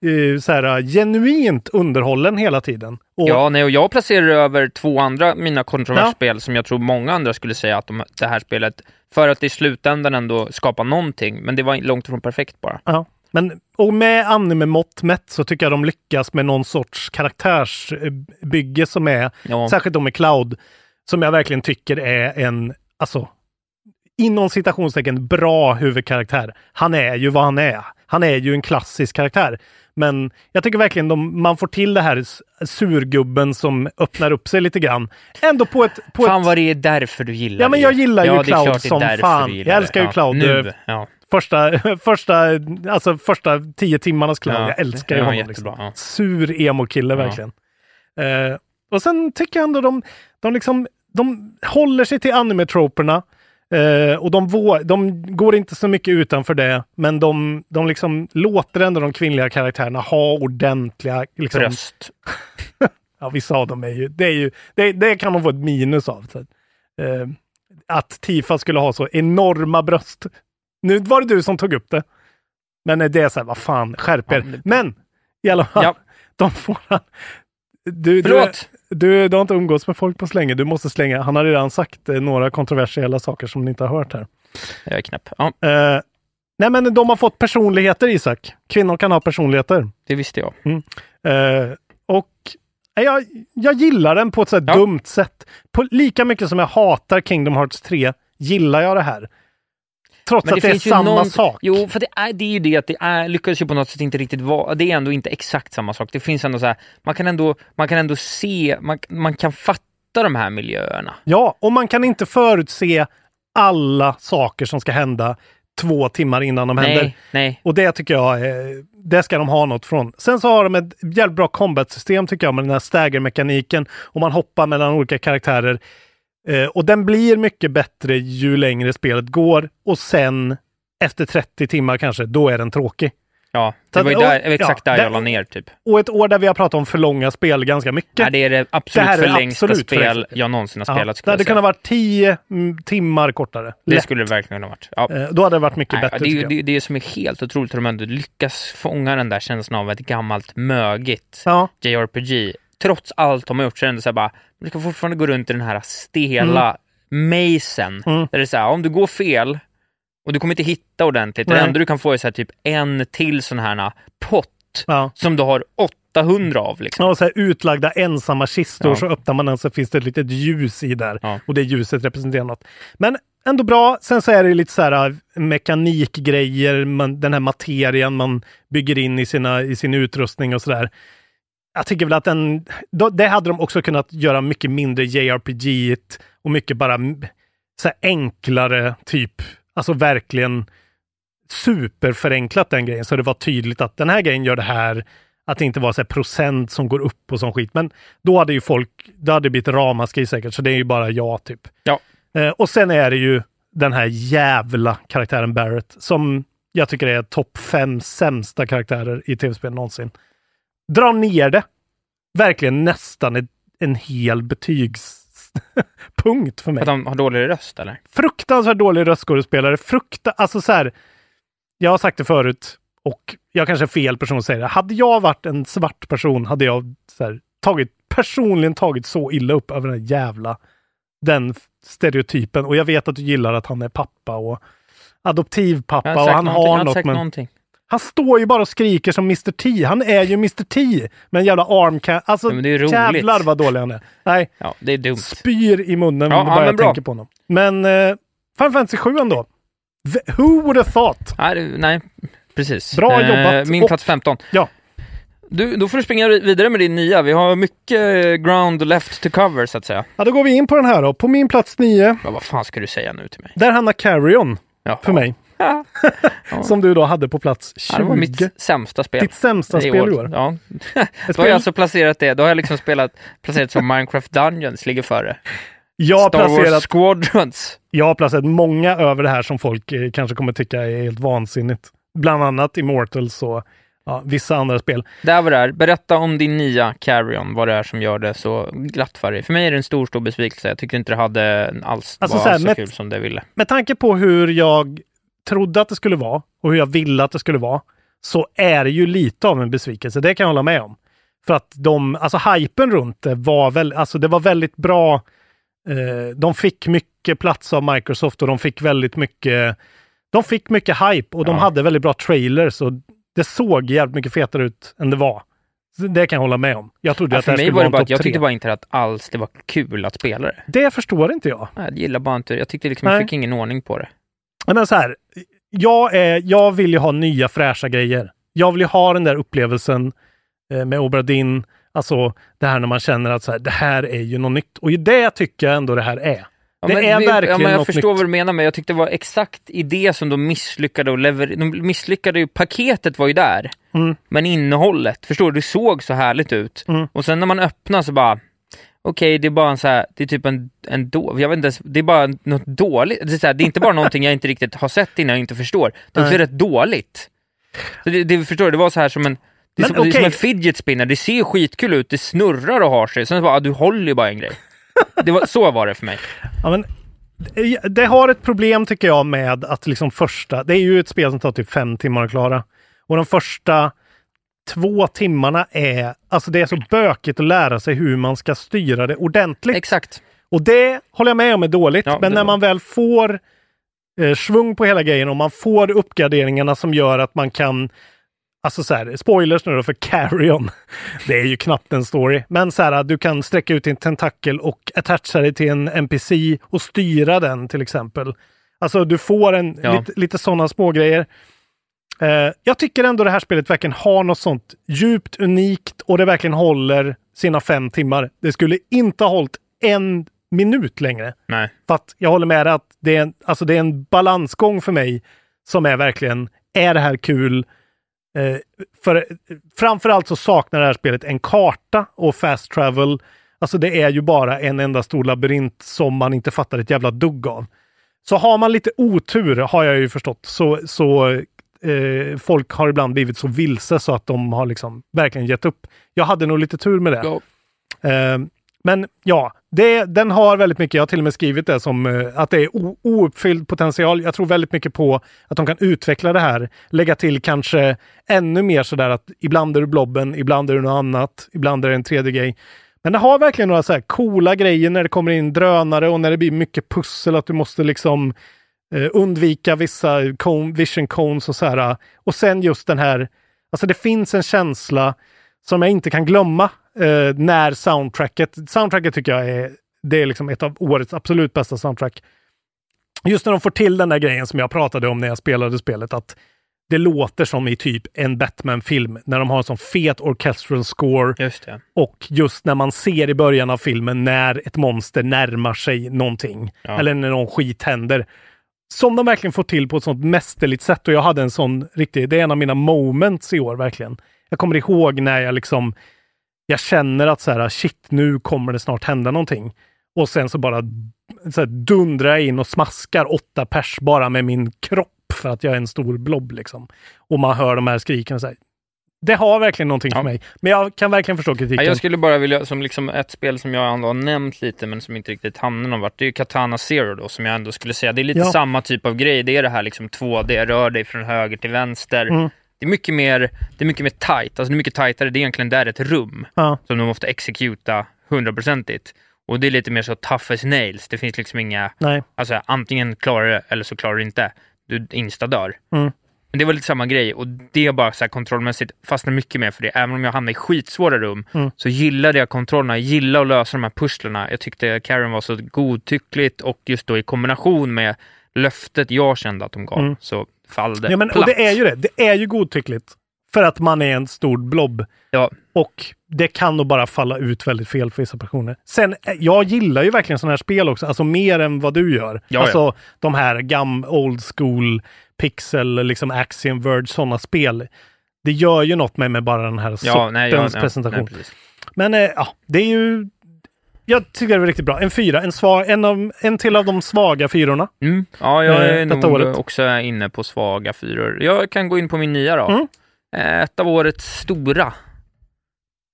eh, så här, eh, genuint underhållen hela tiden. Och, Ja, nej, och jag placerar över två andra mina kontroversspel som jag tror många andra skulle säga att de, det här spelet, för att i slutändan ändå skapa någonting, men det var långt ifrån perfekt bara. Ja. Men, och med anime-mått mätt så tycker jag de lyckas med någon sorts karaktärsbygge som är, Ja. särskilt då med Cloud, som jag verkligen tycker är en, alltså, inom citationstecken, bra huvudkaraktär. Han är ju vad han är. Han är ju en klassisk karaktär. Men jag tycker verkligen de, man får till det här surgubben som öppnar upp sig lite grann. Ändå på ett... På Fan ett vad det är därför du gillar Ja, men det jag gillar ju ja, det Cloud det som fan. Jag älskar det. ju Cloud. Nu, ja. första, första, alltså första tio timmarnas Cloud. Ja, jag älskar ju ja, honom. jättebra, Liksom. ja. Sur emo-kille Ja. verkligen. Eh, och sen tycker jag ändå de, de, liksom, de håller sig till anime-troperna. Eh, och de, vå- de går inte så mycket utanför det, men de, de liksom låter ändå de kvinnliga karaktärerna ha ordentliga... Liksom, Bröst. Ja, vissa av dem är ju... Det, är ju, det, det kan de få ett minus av. Så. att, Eh, att Tifa skulle ha så enorma bröst. Nu var det du som tog upp det. Men det är så här, vad fan, skärp er. Men i alla fall, Ja. de får du, Förlåt! Du, du har inte umgåtts med folk på så länge. Du måste slänga. Han har redan sagt eh, några kontroversiella saker som ni inte har hört här. Jag är knäpp. Ja, Eh, nej, men de har fått personligheter, Isak. Kvinnor kan ha personligheter. det visste jag. Eh, och eh, jag, jag gillar den på ett så Ja. dumt sätt. På, lika mycket som jag hatar Kingdom Hearts 3 gillar jag det här. Trots att det, är samma någon- sak. Jo, för det är, det är ju det att det är, lyckades ju på något sätt inte riktigt vara, det är ändå inte exakt samma sak. Det finns ändå så här, man kan ändå, man kan ändå se, man, man kan fatta de här miljöerna. Ja, och man kan inte förutse alla saker som ska hända två timmar innan de händer. Nej, nej. Och det tycker jag, eh, det ska de ha något från. Sen så har de ett jävligt bra combat-system tycker jag med den här stagger-mekaniken och man hoppar mellan olika karaktärer. Eh, och den blir mycket bättre ju längre spelet går och sen efter 30 timmar kanske, då är den tråkig. Ja, det var ju att- där, och- exakt ja, där det- jag la ner typ. Och ett år där vi har pratat om för långa spel ganska mycket. Nej, det är det absolut Det här är förlängsta absolut spel förlängsta. jag någonsin har Ja, spelat. det Skulle hade kunnat vara 10 mm, timmar kortare. Det Lätt. skulle det verkligen ha varit. Ja. Eh, Då hade det varit mycket Nej, bättre. det är det, det som är helt otroligt hur de ändå lyckas fånga den där känslan av ett gammalt mögigt Ja. JRPG. Trots allt de har gjort så är det ändå så här bara, du ska fortfarande gå runt i den här stela mazen. Mm. Där det är så här, om du går fel och du kommer inte hitta ordentligt, det Nej. enda du kan få är så här, typ en till sån här pott Ja. som du har 800 av. Liksom. Ja, så här utlagda ensamma kistor Ja. så öppnar man den så finns det ett litet ljus i där. Ja. Och det ljuset representerar något. Men ändå bra. Sen så är det lite så här äh, mekanikgrejer, man, den här materien man bygger in i, sina, i sin utrustning och sådär. Jag tycker väl att den, då, det hade de också kunnat göra mycket mindre JRPG och mycket bara så enklare, typ, alltså verkligen superförenklat den grejen. Så det var tydligt att den här grejen gör det här, Att det inte var så procent som går upp och sån skit. Men då hade ju folk, då hade det blivit ramaskri säkert, så det är ju bara jag typ. Ja. Eh, och sen är det ju den här jävla karaktären Barrett som jag tycker är topp fem sämsta karaktärer i tv-spel någonsin. Dra ner det. Verkligen nästan ett, en hel betygspunkt för mig. Att de har dålig röst eller? Fruktansvärt dålig röstskådespelare. Frukta, alltså så här. Jag har sagt det förut och jag kanske är fel person att säga det. Hade jag varit en svart person hade jag så här, tagit, personligen tagit så illa upp över den jävla den stereotypen. Och jag vet att du gillar att han är pappa och adoptivpappa och han har något. någonting. Han står ju bara och skriker som Mr T. Han är ju Mr T med en jävla armcat. Alltså Ja, men det är roligt. jävlar vad dålig han är. Nej, Ja, det är dumt. spyr i munnen Ja, ja, bara men jag tänker på honom. Men eh, Final Fantasy 7 ändå. V- Who would have thought? Nej, nej precis. Bra jobbat. Min plats 15. Ja. Du, då får du springa vidare med din nya. Vi har mycket eh, ground left to cover så att säga. ja, då går vi in på den här då. På min plats 9, Ja, vad fan ska du säga nu till mig? där hamnar Carrion Ja. för mig. Ja. Som du då hade på plats 20. Ja, det var mitt sämsta spel. Ditt sämsta spel i år. Ja. Då har jag alltså placerat det. Då har jag liksom spelat, placerat som Minecraft Dungeons ligger före. Jag har, Star Wars placerat, Squadrons. jag har placerat många över det här som folk eh, kanske kommer tycka är helt vansinnigt. Bland annat Immortals och ja, vissa andra spel. Där var det är. Berätta om din nya Carrion, vad det är som gör det så glatt för dig. För mig är det en stor, stor besvikelse. Jag tyckte inte det hade alls Alltså var så här, så med- kul som det ville. Med tanke på hur jag trodde att det skulle vara och hur jag ville att det skulle vara så är det ju lite av en besvikelse. Det kan jag hålla med om. För att de, alltså hypen runt det var väl, alltså det var väldigt bra. Eh, de fick mycket plats av Microsoft och de fick väldigt mycket, de fick mycket hype och de Ja. hade väldigt bra trailers och det såg jävligt mycket fetare ut än det var. Det kan jag hålla med om. Jag trodde Ja, att det här skulle var vara en topp jag tyckte bara inte att alls det var kul att spela det. Det förstår inte jag. Jag gillar bara inte Jag tyckte liksom Nej. jag fick ingen ordning på det. Menar så här, jag, är, jag vill ju ha nya fräscha grejer. Jag vill ju ha den där upplevelsen eh, med Obra Dinn. Alltså det här när man känner att så här, det här är ju något nytt. Och det tycker jag ändå det här är. Ja, det men är vi- verkligen ja, men Jag förstår nytt. vad du menar, men jag tyckte det var exakt i det som de misslyckade och lever... De misslyckade ju, paketet var ju där. Mm. Men innehållet, förstår du, det såg så härligt ut. Mm. Och sen när man öppnar så bara, okej, det är bara en så här, det är typ en, en då, jag vet inte ens, det är bara något dåligt. Det är, så här, det är inte bara någonting jag inte riktigt har sett innan jag inte förstår. Det är också Nej. rätt dåligt. Så det, det, förstår du, det var så här som en det är, Men som, det är som en fidget spinner, det ser skitkul ut, det snurrar och har sig, sen så bara, ah, du håller ju bara en grej. Det var, så var det för mig. Ja, men, det- det har ett problem tycker jag med att liksom första, det är ju ett spel som tar typ fem timmar att klara. Och de första två timmarna är, alltså det är så bökigt att lära sig hur man ska styra det ordentligt. Exakt. Och det håller jag med om är dåligt. Ja, men när var- man väl får eh, svung på hela grejen och man får uppgraderingarna som gör att man kan Alltså så här, spoilers nu då för Carrion. Det är ju knappt en story. Men så här, du kan sträcka ut din tentakel och attacha dig till en NPC och styra den till exempel. Alltså du får en, Ja. lite, lite sådana smågrejer. Eh, jag tycker ändå det här spelet verkligen har något sånt djupt unikt och det verkligen håller sina fem timmar. Det skulle inte ha hållit en minut längre. Nej. För att jag håller med dig att det är, en, alltså det är en balansgång för mig som är verkligen, är det här kul? Eh, för framförallt så saknar det här spelet en karta och fast travel. Alltså det är ju bara en enda stor labyrint som man inte fattar ett jävla dugg av. Så har man lite otur, har jag ju förstått, så, så eh, folk har ibland blivit så vilse så att de har liksom verkligen gett upp. Jag hade nog lite tur med det. Ja. Eh, men ja, det, den har väldigt mycket, jag har till och med skrivit det som eh, att det är o- ouppfylld potential. Jag tror väldigt mycket på att de kan utveckla det här, lägga till kanske ännu mer sådär att ibland är du blobben, ibland är det något annat, ibland är det en tredje grej. Men det har verkligen några så här coola grejer när det kommer in drönare och när det blir mycket pussel, att du måste liksom eh, undvika vissa cone, vision cones och så här. Och sen just den här, alltså det finns en känsla som jag inte kan glömma eh, när soundtracket, soundtracket tycker jag är, det är liksom ett av årets absolut bästa soundtrack. Just när de får till den där grejen som jag pratade om när jag spelade spelet, att det låter som i typ en Batman-film, när de har en sån fet orchestral score. Just. Och just när man ser i början av filmen när ett monster närmar sig någonting. Ja. Eller när någon skit händer. Som de verkligen får till på ett sånt mästerligt sätt. Och jag hade en sån riktig, det är en av mina moments i år verkligen. Jag kommer ihåg när jag liksom, jag känner att så här, shit, nu kommer det snart hända någonting. Och sen så bara så här, dundrar jag in och smaskar åtta pers bara med min kropp för att jag är en stor blob liksom. Och man hör de här skriken och så här. Det har verkligen någonting för mig. Men jag kan verkligen förstå kritiken. Ja, jag skulle bara vilja, som liksom ett spel som jag ändå har nämnt lite men som inte riktigt hamnar någon vart, det är ju Katana Zero då som jag ändå skulle säga, det är lite Ja. samma typ av grej. Det är det här liksom 2D, rör dig från höger till vänster. Mm. Det är mycket mer, det är mycket mer tight, alltså det är mycket tightare, det är egentligen där ett rum Ja. som de måste exekuta hundraprocentigt. Och det är lite mer så tough as nails, det finns liksom inga, Nej. alltså antingen klarar du det eller så klarar du inte. Du insta-dör. Mm. Men det var lite samma grej och det bara så här kontrollmässigt fastnar mycket mer för det. Även om jag hamnar i skitsvåra rum Mm. så gillade jag kontrollerna, jag gillade att lösa de här pusslerna. Jag tyckte Karen var så godtyckligt och just då i kombination med löftet jag kände att de gav Mm. så fall det Ja, men, och platt. det är ju det. Det är ju godtyckligt. För att man är en stor blob. Ja. Och det kan nog bara falla ut väldigt fel för vissa personer. Sen, eh, jag gillar ju verkligen sådana här spel också, alltså mer än vad du gör. Ja, alltså ja. de här gam old school pixel, liksom Axiom Verge, sådana spel. Det gör ju något med, med bara den här Ja, sortens nej, ja, presentation. nej. Men eh, ja, det är ju... Jag tycker det var riktigt bra. En fyra, en, svag, en, av, en till av de svaga fyrorna. Mm. Ja, jag Eh, är detta nog året. också inne på svaga fyror. Jag kan gå in på min nya då. Mm. Eh, Ett av årets stora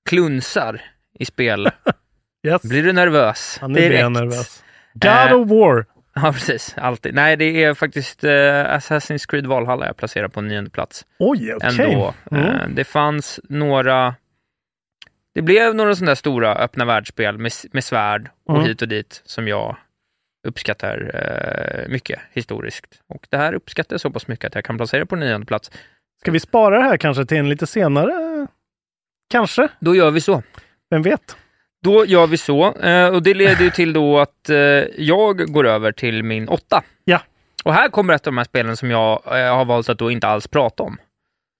klunsar i spel. Yes. Blir du nervös? Ja, nu blir jag nervös. God Eh, of War. Ja, precis. Alltid. Nej, det är faktiskt eh, Assassin's Creed Valhalla jag placerar på nionde plats. Oj, okej. Ändå. Mm. Eh, det fanns några... Det blev några sådana där stora öppna världsspel med, med svärd och Mm. hit och dit som jag uppskattar eh, mycket historiskt. Och det här uppskattar jag så pass mycket att jag kan placera på nionde plats. Ska vi spara det här kanske till en lite senare? Kanske? Då gör vi så. Vem vet? Då gör vi så. Eh, och det leder ju till då att eh, jag går över till min åtta. Ja. Och här kommer ett av de här spelen som jag eh, har valt att då inte alls prata om.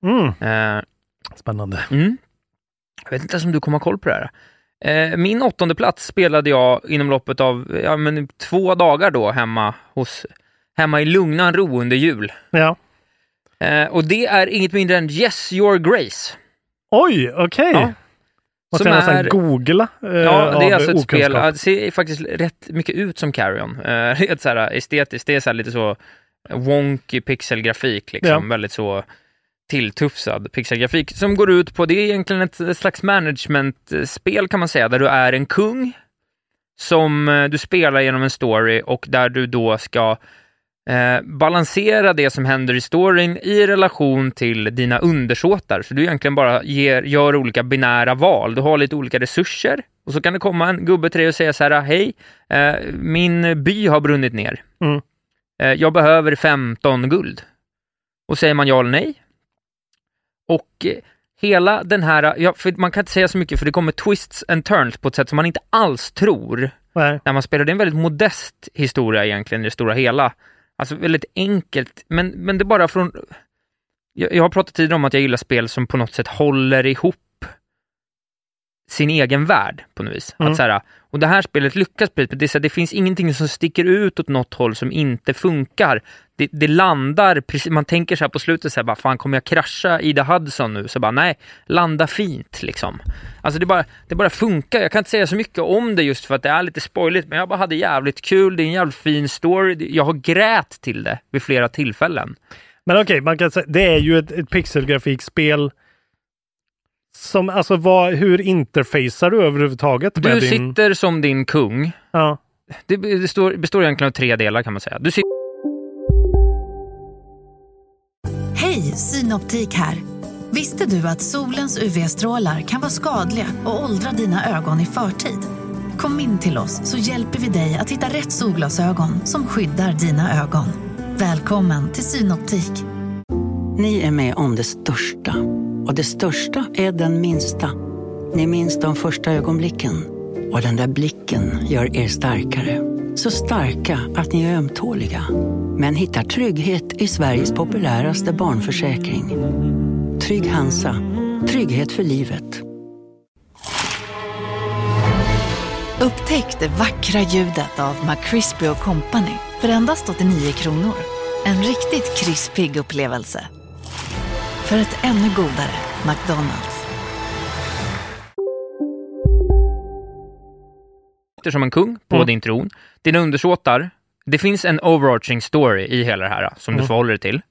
Mm. Eh, Spännande. Mm. Jag vet inte ens om du kommer ha koll på det här. Min åttonde plats spelade jag inom loppet av ja, men två dagar då hemma, hos, hemma i lugnan ro under jul. Ja. Eh, och det är inget mindre än Yes Your Grace. Oj, okej. Ja. Måste jag nästan googla eh, Ja, det är alltså ett okunskap. spel, ja, det ser faktiskt rätt mycket ut som Carrion. Eh, Rent så här estetiskt, det är så här lite så wonky pixelgrafik, liksom. Ja. väldigt så tilltufsad pixelgrafik som går ut på, det är egentligen ett slags managementspel kan man säga, där du är en kung som eh, du spelar genom en story och där du då ska eh, balansera det som händer i storyn i relation till dina undersåtar. Så du egentligen bara ger, gör olika binära val. Du har lite olika resurser och så kan det komma en gubbe till dig och säga så här, hej, eh, min by har brunnit ner. Mm. Eh, jag behöver 15 guld. Och säger man ja eller nej. Och eh, hela den här, ja, man kan inte säga så mycket för det kommer twists and turns på ett sätt som man inte alls tror Nej. när man spelar. Det är en väldigt modest historia egentligen i det stora hela. Alltså väldigt enkelt, men, men det är bara från... Jag, jag har pratat tidigare om att jag gillar spel som på något sätt håller ihop sin egen värld på något vis. Mm. Att så här, och det här spelet lyckas på det, så här, det finns ingenting som sticker ut åt något håll som inte funkar. Det, det landar, precis, man tänker så här på slutet, så här, bara, fan kommer jag krascha Ida Hudson nu? Så bara, nej, landa fint liksom. Alltså det bara, det bara funkar. Jag kan inte säga så mycket om det just för att det är lite spoiligt, men jag bara hade jävligt kul. Det är en jävligt fin story. Jag har grät till det vid flera tillfällen. Men okej, man kan säga, det är ju ett, ett pixelgrafikspel som, alltså vad, hur interfacear du överhuvudtaget med Du din... sitter som din kung. Ja. Det består, består egentligen av tre delar kan man säga. Du sitter Hej, Synoptik här. Visste du att solens UV-strålar kan vara skadliga och åldra dina ögon i förtid? Kom in till oss så hjälper vi dig att hitta rätt solglasögon som skyddar dina ögon. Välkommen till Synoptik. Ni är med om det största. Och det största är den minsta. Ni minns de första ögonblicken. Och den där blicken gör er starkare. Så starka att ni är ömtåliga. Men hittar trygghet i Sveriges populäraste barnförsäkring. Trygg Hansa. Trygghet för livet. Upptäck det vackra ljudet av McCrispy Company för endast 89 kronor. En riktigt krispig upplevelse. För ett ännu godare McDonalds. som en kung på Mm. din tron. Dina undersåtar, det finns en overarching story i hela det här som du Mm. förhåller dig till,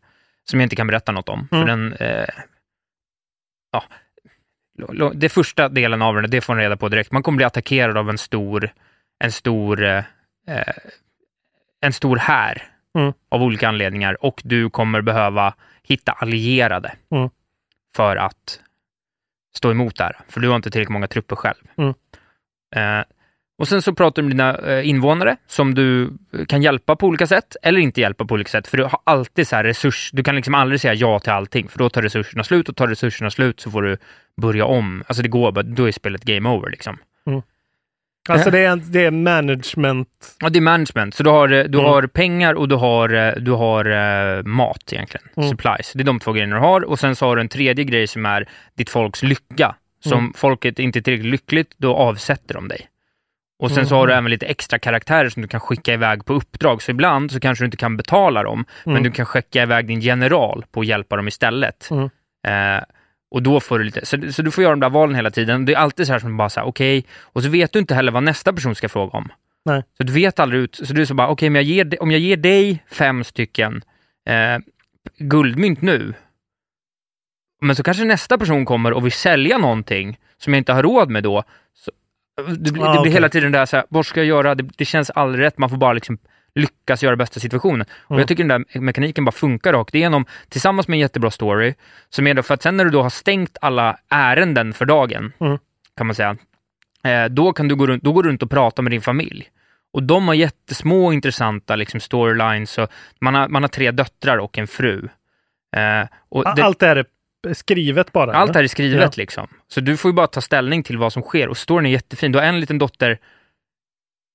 som jag inte kan berätta något om. För Mm. den, eh, ja, det första delen av den, det får man reda på direkt. Man kommer bli attackerad av en stor, en stor, eh, eh, en stor här Mm. av olika anledningar och du kommer behöva hitta allierade Mm. för att stå emot det här, för du har inte tillräckligt många trupper själv. Mm. Eh, och sen så pratar du med dina eh, invånare som du kan hjälpa på olika sätt eller inte hjälpa på olika sätt, för du har alltid så här resurs, du kan liksom aldrig säga ja till allting, för då tar resurserna slut och tar resurserna slut så får du börja om. Alltså det går då är spelet game over liksom. Alltså Eh. det är, det är management. Ja, det är management. Så du har, eh, du Mm. har pengar och du har, eh, du har mat egentligen. Mm. Supplies. Det är de två grejerna du har. Och sen så har du en tredje grej som är ditt folks lycka. Som Mm. folket inte är tillräckligt lyckligt, då avsätter de dig. Och sen så har du även lite extra karaktärer som du kan skicka iväg på uppdrag. Så ibland så kanske du inte kan betala dem, men Mm. du kan skicka iväg din general på att hjälpa dem istället. Mm. Eh, och då får du lite, så, så du får göra de där valen hela tiden. Det är alltid så här som bara så här, okej, och så vet du inte heller vad nästa person ska fråga om. Nej. Så du vet aldrig ut, så du är så bara, okej, men jag ger, di- om jag ger dig fem stycken eh, guldmynt nu, men så kanske nästa person kommer och vill sälja någonting som jag inte har råd med då. Så, det, blir, Ah, det blir okej. hela tiden det här, så här, vad ska jag göra? Det, det känns aldrig rätt, man får bara liksom lyckas göra bästa situationen. Och Mm. jag tycker den där mekaniken bara funkar rakt igenom, tillsammans med en jättebra story, som är då, för att sen när du då har stängt alla ärenden för dagen, Mm. kan man säga, eh, då, kan du gå runt, då går du runt och prata med din familj. Och de har jättesmå intressanta liksom, storylines. Och man, har, man har tre döttrar och en fru. Eh, och det- Allt det här är skrivet bara? allt här är skrivet liksom. Så du får ju bara ta ställning till vad som sker och storyn är jättefin. Du har en liten dotter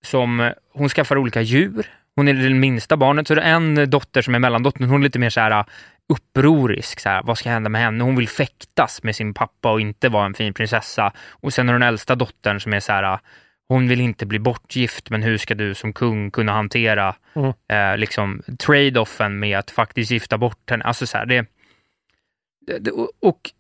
som, eh, hon skaffar olika djur. Hon är det minsta barnet, så det är en dotter som är mellandottern. Hon är lite mer så här uh, upprorisk. Så här, vad ska hända med henne? Hon vill fäktas med sin pappa och inte vara en fin prinsessa. Och sen har den äldsta dottern som är så här, uh, hon vill inte bli bortgift, men hur ska du som kung kunna hantera Mm. eh, liksom trade-offen med att faktiskt gifta bort henne? Alltså så här, det, det, och,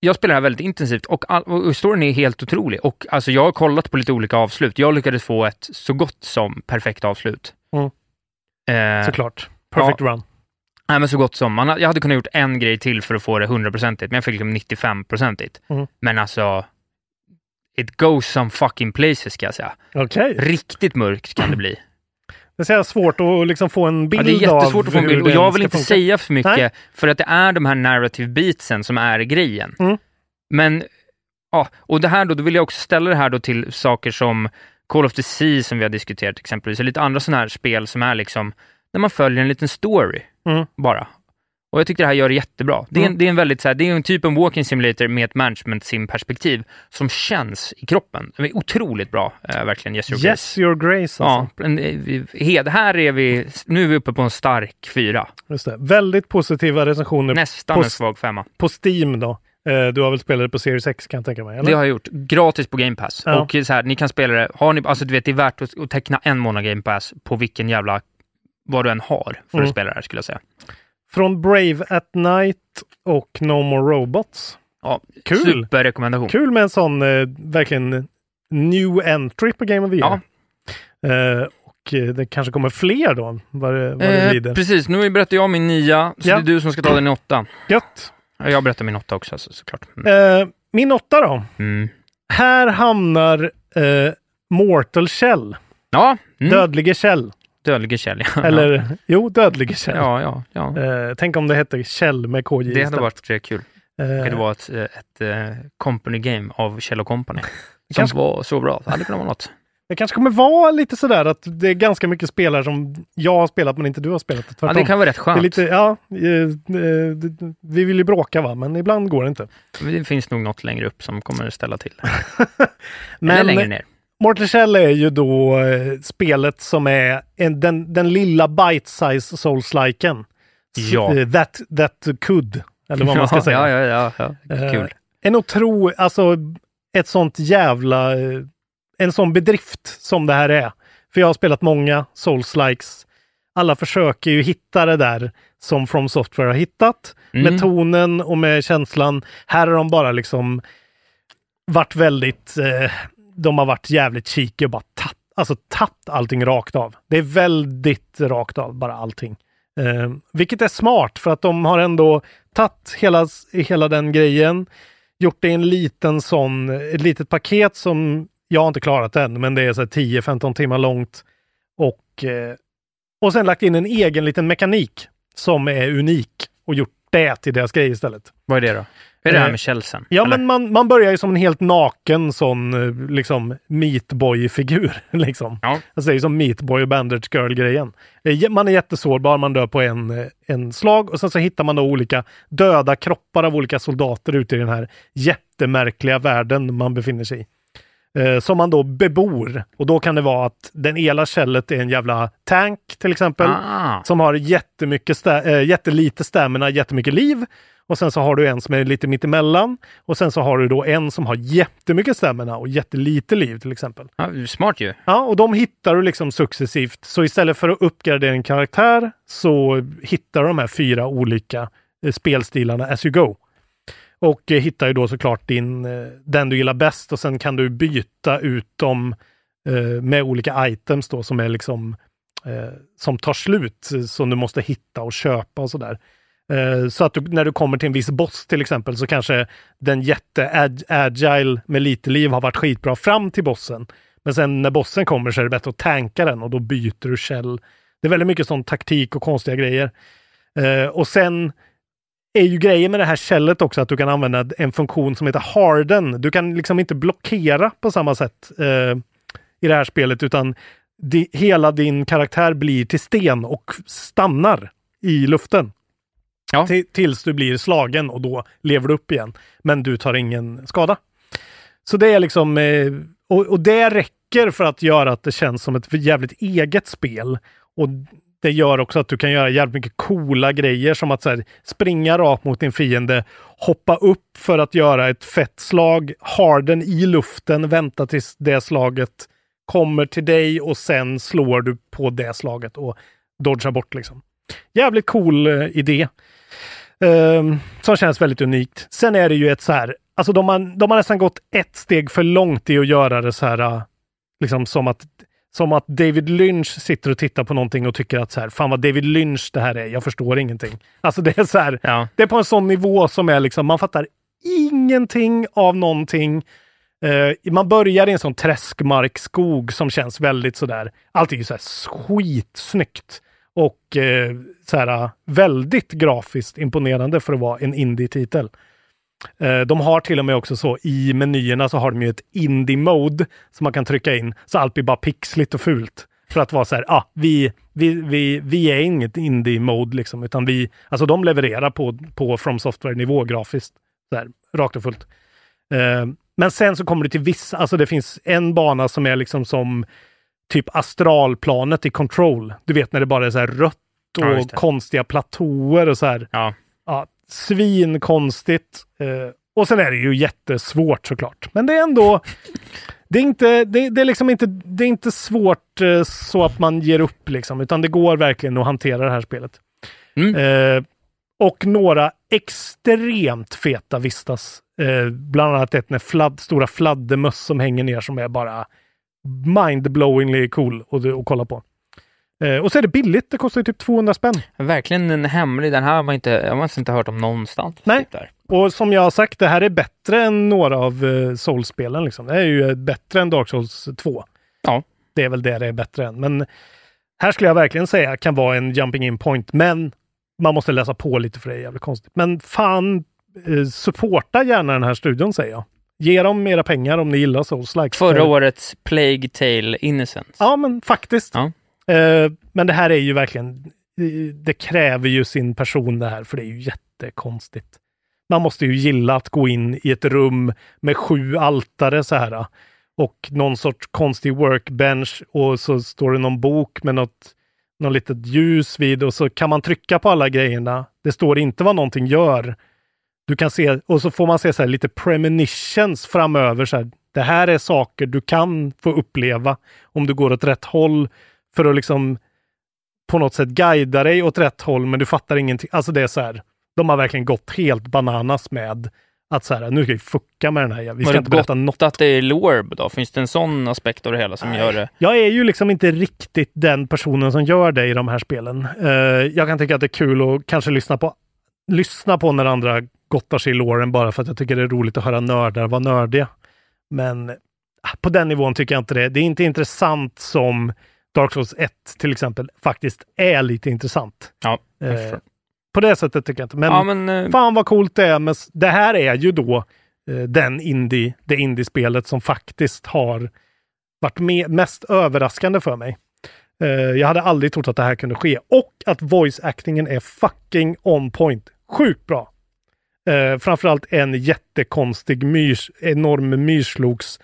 jag spelar det här väldigt intensivt och, all, och storyn är helt otrolig. Och alltså jag har kollat på lite olika avslut. Jag lyckades få ett så gott som perfekt avslut. Mm. Eh, Såklart. Perfect run. Nej, men så gott som. Man, jag hade kunnat gjort en grej till för att få det 100-procentigt, men jag fick liksom 95-procentigt. Mm. Men alltså, it goes some fucking places ska jag säga. Okej. Riktigt mörkt kan det bli. Det är så svårt att liksom få en Ja, bild det är jättesvårt av att få en bild och jag vill inte funka. säga för mycket Nej. för att det är de här narrative beatsen som är grejen. Mm. Men, ja, och det här då, då vill jag också ställa det här då till saker som Call of the Sea som vi har diskuterat exempelvis, och lite andra sådana här spel som är liksom, när man följer en liten story Mm. bara. Och jag tycker det här gör det jättebra. Det är, en, Mm. det är en väldigt så här, det är en typ en walking simulator med ett management sim-perspektiv som känns i kroppen. Det är otroligt bra, eh, verkligen. Yes, your grace. Yes, your grace Ja, alltså. en, eh, här är vi, nu är vi uppe på en stark fyra. Just det. Väldigt positiva recensioner Nästan på, en svag femma. på Steam då. Eh, du har väl spelat det på Series X kan jag tänka mig? Eller? Det har jag gjort. Gratis på Game Pass. Ja. Och så här, ni kan spela det, har ni, alltså du vet, det är värt att, att teckna en månad Game Pass på vilken jävla, vad du än har för Mm. att spela det här skulle jag säga. Från Brave at Night och No More Robots. Ja, Kul! Superrekommendation. Kul med en sån eh, verkligen new entry på Game of the Year. Eh, och eh, det kanske kommer fler då, vad det, vad det Eh, lider. precis, nu berättar jag min nia, så Ja. det är du som ska ta din åtta. Gött! Ja, Jag berättar min åtta också alltså, såklart. Mm. Eh, min åtta då. Mm. Här hamnar eh, Mortal Shell. Ja, mm. Dödlige Kjell. Dödlige Kjell. ja. Eller, jo, Dödlige Kjell. Ja, ja, ja. Eh, tänk om det hette Kjell med KJ Det hade istället. varit eh, kul. Eh, Det var ett, eh, ett, eh, company game av Kjell Company. Som kanske- var så bra. Det hade kunnat vara något. Det kanske kommer vara lite sådär att det är ganska mycket spelare som jag har spelat men inte du har spelat. Ja, Tvärtom. det kan vara rätt skönt. lite, ja, eh, eh, vi vill ju bråka va, men ibland går det inte. Det finns nog något längre upp som kommer ställa till. Men Eller längre ner. Mortal Shell är ju då eh, spelet som är en, den, den lilla bite-size souls-liken. Ja. That, that could, eller vad man ska ja, säga. Ja, ja, ja. ja. Kul. En otro, alltså ett sånt jävla, en sån bedrift som det här är. För jag har spelat många souls-likes. alla försöker ju hitta det där som From Software har hittat. Mm. Med tonen och med känslan. Här har de bara liksom varit väldigt, eh, de har varit jävligt cheeky och bara tatt, alltså tatt allting rakt av. Det är väldigt rakt av, bara allting. Eh, vilket är smart för att de har ändå tagit hela, hela den grejen, gjort det i en liten sån, ett litet paket som jag har inte klarat än, men det är så här 10-15 timmar långt. Och, eh, och sen lagt in en egen liten mekanik som är unik och gjort det till deras grej istället. Vad är det då? Är det här Eh, med kälsen? Ja, eller? men man, man börjar ju som en helt naken sån eh, liksom meatboy-figur. Liksom. Ja. Alltså det är som meatboy och bandage girl-grejen. Man är jättesårbar, man dör på en, en slag och sen så hittar man då olika döda kroppar av olika soldater ute i den här jättemärkliga världen man befinner sig i. Eh, som man då bebor. Och då kan det vara att den ena kället är en jävla tank till exempel. Ah. Som har jättemycket sta- äh, jättelite stamina, jättemycket liv. Och sen så har du en som är lite mittemellan. Och sen så har du då en som har jättemycket stamina och jättelite liv till exempel. Ja, smart ju. Ja, och de hittar du liksom successivt. Så istället för att uppgradera en karaktär så hittar du de här fyra olika eh, spelstilarna as you go. Och eh, hittar ju då såklart din, eh, den du gillar bäst och sen kan du byta ut dem eh, med olika items då som är liksom eh, som tar slut som du måste hitta och köpa och sådär. Eh, så att du, när du kommer till en viss boss till exempel så kanske den jätte-agile med lite liv har varit skitbra fram till bossen. Men sen när bossen kommer så är det bättre att tanka den och då byter du käll. Det är väldigt mycket sån taktik och konstiga grejer. Eh, och sen är ju grejen med det här kället också att du kan använda en funktion som heter harden. Du kan liksom inte blockera på samma sätt eh, i det här spelet utan di, hela din karaktär blir till sten och stannar i luften. Ja. Ti- tills du blir slagen och då lever du upp igen. Men du tar ingen skada. Så det är liksom, eh, och, och det räcker för att göra att det känns som ett jävligt eget spel. Och det gör också att du kan göra jävligt mycket coola grejer som att så här, springa rakt mot din fiende, hoppa upp för att göra ett fett slag, harden i luften, vänta tills det slaget kommer till dig och sen slår du på det slaget och dodgar bort liksom. Jävligt cool eh, idé. Um, som känns väldigt unikt. Sen är det ju ett så här, alltså de har, de har nästan gått ett steg för långt i att göra det så här, eh, liksom som att, som att David Lynch sitter och tittar på någonting och tycker att så här, fan vad David Lynch det här är, jag förstår ingenting. Alltså det är så här, Ja. det är på en sån nivå som är liksom, man fattar ingenting av någonting. Eh, man börjar i en sån träskmarkskog som känns väldigt sådär, allt är ju så här skitsnyggt. Och eh, så här, väldigt grafiskt imponerande för att vara en indie-titel. Eh, de har till och med också så i menyerna så har de ju ett indie-mode som man kan trycka in så allt blir bara pixligt och fult. För att vara så här, ah, vi, vi, vi, vi är inget indie-mode liksom, utan vi, alltså de levererar på, på From Software-nivå grafiskt. Så här, rakt och fullt. Eh, men sen så kommer du till vissa, alltså det finns en bana som är liksom som typ astralplanet i Control. Du vet när det bara är så här rött och Ja, det. konstiga platåer och så här. Ja. Ja, svinkonstigt. Eh, och sen är det ju jättesvårt såklart. Men det är ändå... Det är, inte, det, det är liksom inte, det är inte svårt eh, så att man ger upp liksom, utan det går verkligen att hantera det här spelet. Mm. Eh, och några extremt feta vistas. Eh, bland annat ett med fladd, stora fladdermöss som hänger ner som är bara mindblowingly cool att, att kolla på. Eh, och så är det billigt, det kostar ju typ 200 spänn. Verkligen en hemlig, den här har man inte, jag har inte hört om någonstans. Nej. Typ. Och som jag har sagt, det här är bättre än några av uh, Souls-spelen. Liksom. Det är ju eh, bättre än Dark Souls 2. Ja. Det är väl det det är bättre än. Men här skulle jag verkligen säga kan vara en jumping in point. Men man måste läsa på lite för det är jävligt konstigt. Men fan, eh, supporta gärna den här studion säger jag. Ge dem era pengar om ni gillar Souls-like. Förra För- årets Plague Tale Innocence. Ja, men faktiskt. Ja. Eh, men det här är ju verkligen, det kräver ju sin person det här, för det är ju jättekonstigt. Man måste ju gilla att gå in i ett rum med sju altare så här och någon sorts konstig workbench och så står det någon bok med något, något litet ljus vid och så kan man trycka på alla grejerna. Det står inte vad någonting gör. Du kan se, och så får man se så här lite premonitions framöver. Så här, det här är saker du kan få uppleva om du går åt rätt håll för att liksom på något sätt guida dig åt rätt håll, men du fattar ingenting. Alltså det är så här, de har verkligen gått helt bananas med att så här, nu ska vi fucka med den här. Vi ska Var inte berätta något. att det är Lorb då? Finns det en sån aspekt av det hela som gör det? Jag är ju liksom inte riktigt den personen som gör det i de här spelen. Eh, jag kan tycka att det är kul att kanske lyssna på, lyssna på när andra gottar sig i låren bara för att jag tycker det är roligt att höra nördar vara nördiga. Men ah, på den nivån tycker jag inte det. Det är inte intressant som Dark Souls 1 till exempel faktiskt är lite intressant. Ja, Eh, på det sättet tycker jag inte. Men, ja, men eh, fan vad coolt det är. Men det här är ju då eh, den indie, det indiespelet som faktiskt har varit med, mest överraskande för mig. Eh, jag hade aldrig trott att det här kunde ske. Och att voice-actingen är fucking on point. Sjukt bra. Eh, framförallt en jättekonstig, myrs, enorm myrsloks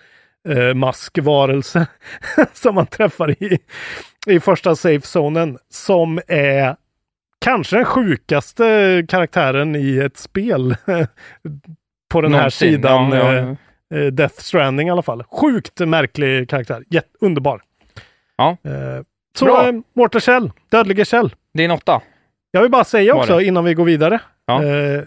eh, maskvarelse som man träffar i, i första safe-zonen som är kanske den sjukaste karaktären i ett spel på den här Någonsin, sidan. ja, ja. eh, eh, Death Stranding i alla fall. Sjukt märklig karaktär. Jätte, underbar. Ja. Eh, så Bra. Mortal Shell, Dödlige Shell. det är en åtta. Jag vill bara säga också innan vi går vidare. Ja. Eh,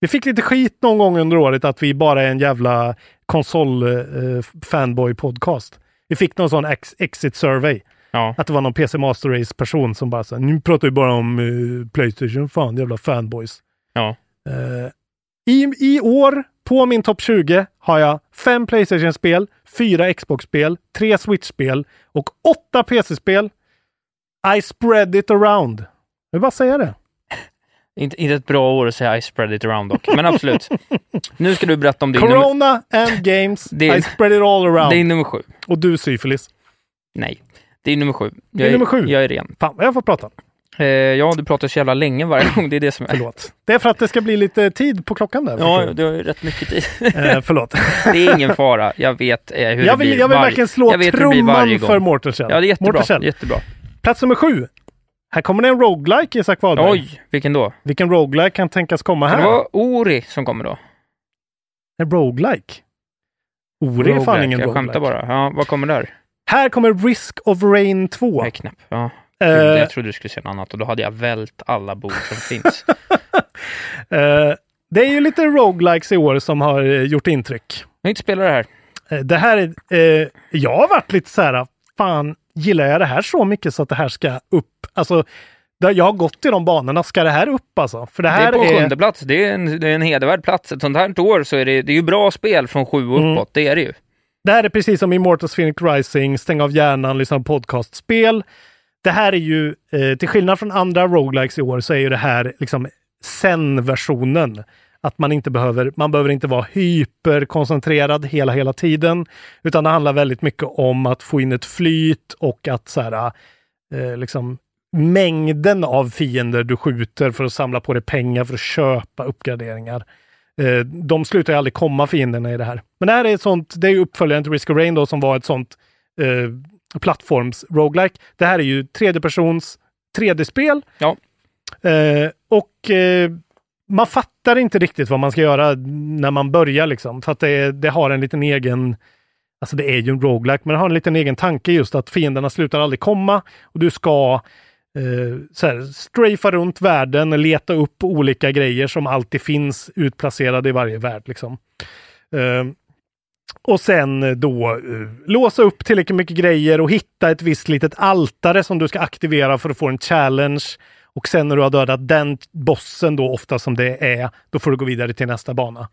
vi fick lite skit någon gång under året att vi bara är en jävla konsol-fanboy-podcast. vi fick någon sån ex- exit survey. Ja. Att det var någon PC Master Race-person som bara sa nu pratar vi bara om eh, Playstation, fan jävla fanboys. Ja. Eh, i, I år, på min topp 20, har jag fem Playstation-spel, fyra Xbox-spel, tre Switch-spel och åtta PC-spel. I spread it around. Jag vill bara säga det. Inte, inte ett bra år att säga I spread it around dock, men absolut. nu ska du berätta om din nummer, Corona and games, Det är- I spread it all around. din nummer sju. Och du syfilis. Nej, det är nummer sju. Jag Det är nummer sju. Jag är ren. Fan jag får prata. Eh, ja, du pratar så jävla länge varje gång. Det är det som är... Förlåt. Det är för att det ska bli lite tid på klockan där. Ja, du. har ju rätt mycket tid. Eh, förlåt. det är ingen fara. Jag vet eh, hur jag det vill, blir jag vill varje- verkligen slå jag det trumman för Shell. Ja, det är jättebra. Jättebra. Plats nummer sju. Här kommer det en roguelike, Isak Wahlberg. Oj, vilken då? Vilken roguelike kan tänkas komma Kan här? det vara Ori som kommer då? En roguelike? Ori är fan ingen Jag roguelike. skämtar bara. Ja, vad kommer där? Här kommer Risk of Rain 2. Jag är knäpp. Ja. Eh, Jag trodde du skulle säga något annat och då hade jag vält alla bord som finns. eh, det är ju lite roguelikes i år som har eh, gjort intryck. Jag har inte spelat det här. Eh, Det här är, jag har varit lite så här, fan, gillar jag det här så mycket så att det här ska upp? Alltså, jag har gått i de banorna, ska det här upp alltså? För det Det här är på är... sjunde plats. Det är, en, det är en hedervärd plats. Ett sånt här år så är det, det är ju bra spel från sju och Mm. uppåt. Det är det ju. Det här är precis som Immortals Phoenix Rising, stäng av hjärnan, lyssna på podcastspel. Det här är ju, eh, till skillnad från andra roguelikes i år, så är ju det här liksom sen-versionen. Att man inte behöver, man behöver inte vara hyperkoncentrerad hela, hela tiden. Utan det handlar väldigt mycket om att få in ett flyt och att så här, eh, liksom mängden av fiender du skjuter för att samla på dig pengar för att köpa uppgraderingar. Eh, de slutar ju aldrig komma fienderna i det här. Men det här är ett sånt, det är ju uppföljaren till Risk of Rain då som var ett sånt eh, plattforms roguelike. Det här är ju tredjepersons 3D-spel. Ja. Eh, och eh, man fattar inte riktigt vad man ska göra när man börjar liksom. För att det, det har en liten egen Alltså det är ju en roguelike, men det har en liten egen tanke just att fienderna slutar aldrig komma och du ska eh, så här, strafa runt världen leta upp olika grejer som alltid finns utplacerade i varje värld. Liksom. Eh, och sen då eh, låsa upp tillräckligt mycket grejer och hitta ett visst litet altare som du ska aktivera för att få en challenge. Och sen när du har dödat den bossen då, ofta som det är, då får du gå vidare till nästa bana.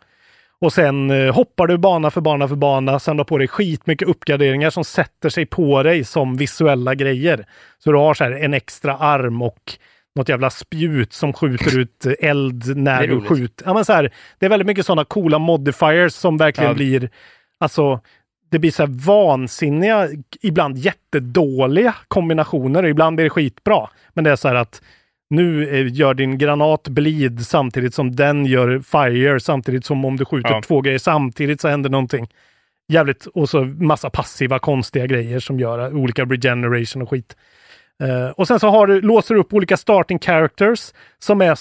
Och sen eh, hoppar du bana för bana för bana, samlar på dig skitmycket uppgraderingar som sätter sig på dig som visuella grejer. Så du har så här en extra arm och något jävla spjut som skjuter ut eh, eld när är du skjuter. Ja, men så här, det är väldigt mycket sådana coola modifiers som verkligen Ja. blir, alltså det blir så här vansinniga, ibland jättedåliga kombinationer. Ibland blir det skitbra. Men det är så här att nu eh, gör din granat bleed samtidigt som den gör fire, samtidigt som om du skjuter Ja. två grejer samtidigt så händer någonting. Jävligt, och så massa passiva konstiga grejer som gör olika regeneration och skit. Eh, och sen så har du, låser du upp olika starting characters som är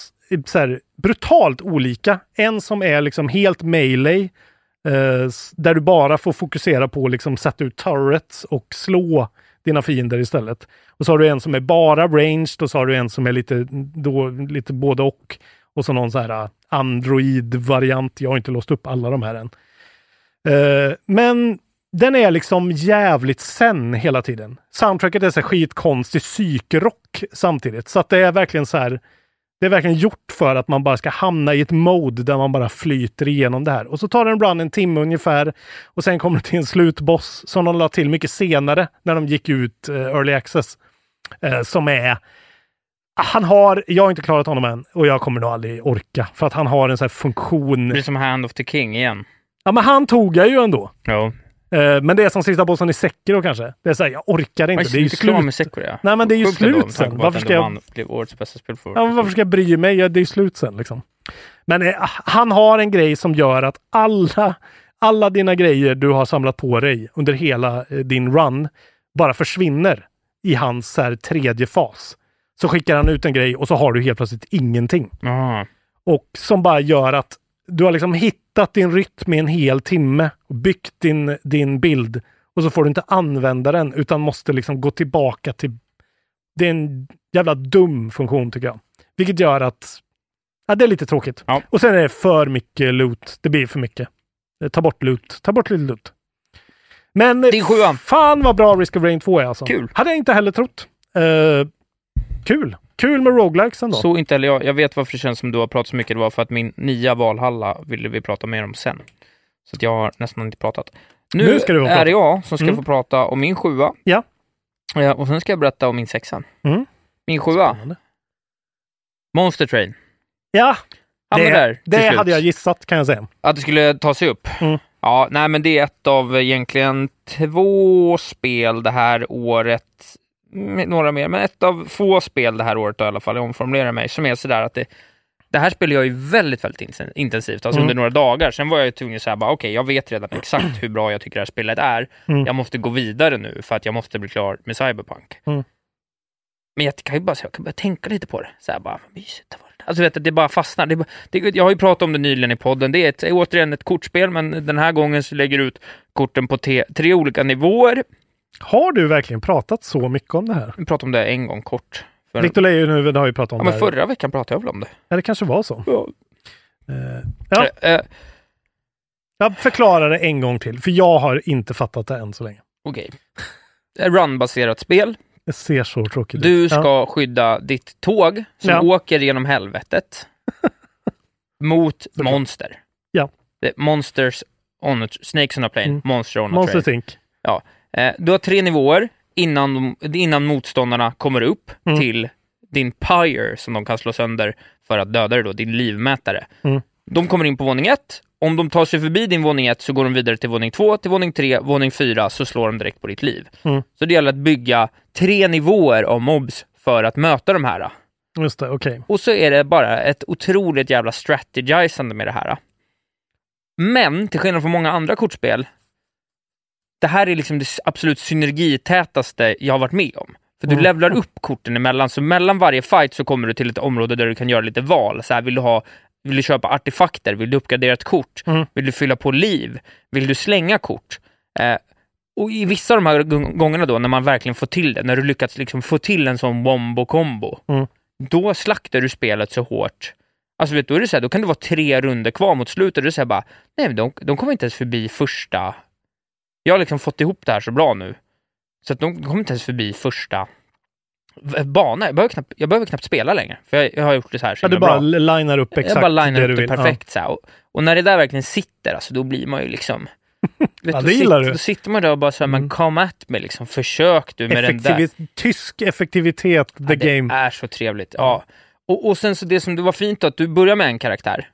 så här, brutalt olika. En som är liksom helt melee, s- där du bara får fokusera på att liksom sätta ut turrets och slå dina fiender istället. Och så har du en som är bara ranged och så har du en som är lite, då, lite både och. Och så någon så här äh, Android-variant. Jag har inte låst upp alla de här än. Uh, men den är liksom jävligt sen hela tiden. Soundtracket är så skitkonstig psykrock samtidigt. Så att det är verkligen så här. Det är verkligen gjort för att man bara ska hamna i ett mode där man bara flyter igenom det här. Och så tar en run en timme ungefär. Och sen kommer det till en slutboss som de la till mycket senare när de gick ut eh, early access. Eh, som är han har, jag har inte klarat honom än och jag kommer nog aldrig orka för att han har en sån här funktion. Det blir som Hand of the King igen. Ja, men han tog jag ju ändå. Ja. Eh, men det är som sista bossen i Sekiro kanske. Det är så här, jag orkar inte. Jag det är ju slut. med Sekiro, ja. Nej, men det är ju Sjukt slut sen. Varför ska jag... blev årets bästa spel för Ja, varför ska jag bry mig? Ja, det är ju slut sen liksom. Men eh, han har en grej som gör att alla, alla dina grejer du har samlat på dig under hela eh, din run bara försvinner i hans här, tredje fas. Så skickar han ut en grej och så har du helt plötsligt ingenting. Aha. Och som bara gör att du har liksom hittat din rytm i en hel timme och byggt din, din bild och så får du inte använda den utan måste liksom gå tillbaka till... Det är en jävla dum funktion tycker jag. Vilket gör att ja, det är lite tråkigt. Ja. Och sen är det för mycket loot. Det blir för mycket. Eh, Ta bort loot. Ta bort lite loot. Men Din sjua. fan vad bra Risk of Rain 2 är alltså. Kul. Hade jag inte heller trott. Eh, kul. Kul med roguelikes ändå. Så inte heller jag. Jag vet varför det känns som du har pratat så mycket. Det var för att min nya Valhalla ville vi prata mer om sen. Så att jag har nästan inte pratat. Nu, Nu ska du är det jag som ska Mm. få prata om min sjua. Ja. Ja, och sen ska jag berätta om min sexa. Mm. Min sjua, Spännande. Monster Train. Ja, Han det, där det slut. hade jag gissat kan jag säga. Att det skulle ta sig upp. Mm. Ja, nej men det är ett av egentligen två spel det här året, några mer, men ett av få spel det här året då, i alla fall, jag omformulerar mig, som är sådär att det, det här spelar jag ju väldigt, väldigt inten- intensivt, alltså Mm. under några dagar. Sen var jag ju tvungen att okej, jag vet redan exakt hur bra jag tycker det här spelet är. Mm. Jag måste gå vidare nu för att jag måste bli klar med Cyberpunk. Mm. Men jag kan ju bara, jag kan börja tänka lite på det. Så här bara, vad mysigt det var. Alltså vet du, det bara fastnar. Det, det, jag har ju pratat om det nyligen i podden. Det är ett, återigen ett kortspel, men den här gången så lägger du ut korten på te, tre olika nivåer. Har du verkligen pratat så mycket om det här? Vi pratade om det en gång kort. För, Victor Leijönhufvud har ju pratat om ja, det men förra veckan pratade jag väl om det? Ja, det kanske var så. Ja. Eh, ja, Eh, eh, jag förklarar det en gång till, för jag har inte fattat det än så länge. Okej. Ett Run-baserat spel. Det ser så tråkigt ut. Du ska Ja. skydda ditt tåg som Ja. åker genom helvetet mot Såklart. monster. Ja. Monsters on a, Snakes on a plane, Mm. monster on a Monster train. Think. Eh, du har tre nivåer innan, innan motståndarna kommer upp Mm. till din pyre som de kan slå sönder för att döda dig då, din livmätare. Mm. De kommer in på våning ett. Om de tar sig förbi din våning ett så går de vidare till våning två, till våning tre, våning fyra så slår de direkt på ditt liv. Mm. Så det gäller att bygga tre nivåer av mobs för att möta de här. Just det, okej. Och så är det bara ett otroligt jävla strategizande med det här. Men, till skillnad från många andra kortspel, det här är liksom det absolut synergitätaste jag har varit med om. För du Mm. levlar upp korten emellan, så mellan varje fight så kommer du till ett område där du kan göra lite val. Så här, vill du ha vill du köpa artefakter? Vill du uppgradera ett kort? Mm. Vill du fylla på liv? Vill du slänga kort? Eh, och i vissa av de här gång- gångerna då, när man verkligen får till det, när du lyckats liksom få till en sån wombo-kombo, Mm. då slaktar du spelet så hårt. Alltså vet du, då är det så här, då kan det vara tre runder kvar mot slutet och du säger bara, nej de, de kommer inte ens förbi första... Jag har liksom fått ihop det här så bra nu. Så att de, kommer inte ens förbi första v- bana. Jag behöver knappt, jag behöver knappt spela längre, för jag, jag har gjort det så här så Ja, du bara bra. linar upp exakt jag bara linar det upp du det perfekt så här. Och, och när det där verkligen sitter, alltså, då blir man ju liksom... Vet Ja, då det gillar sitter, du. Då sitter man där och bara så här, men Mm. come at me liksom. Försök du Ja. med den där. Tysk effektivitet, the Ja, det game. är så trevligt. Ja. Och, och sen så det som det var fint då, att du börjar med en karaktär.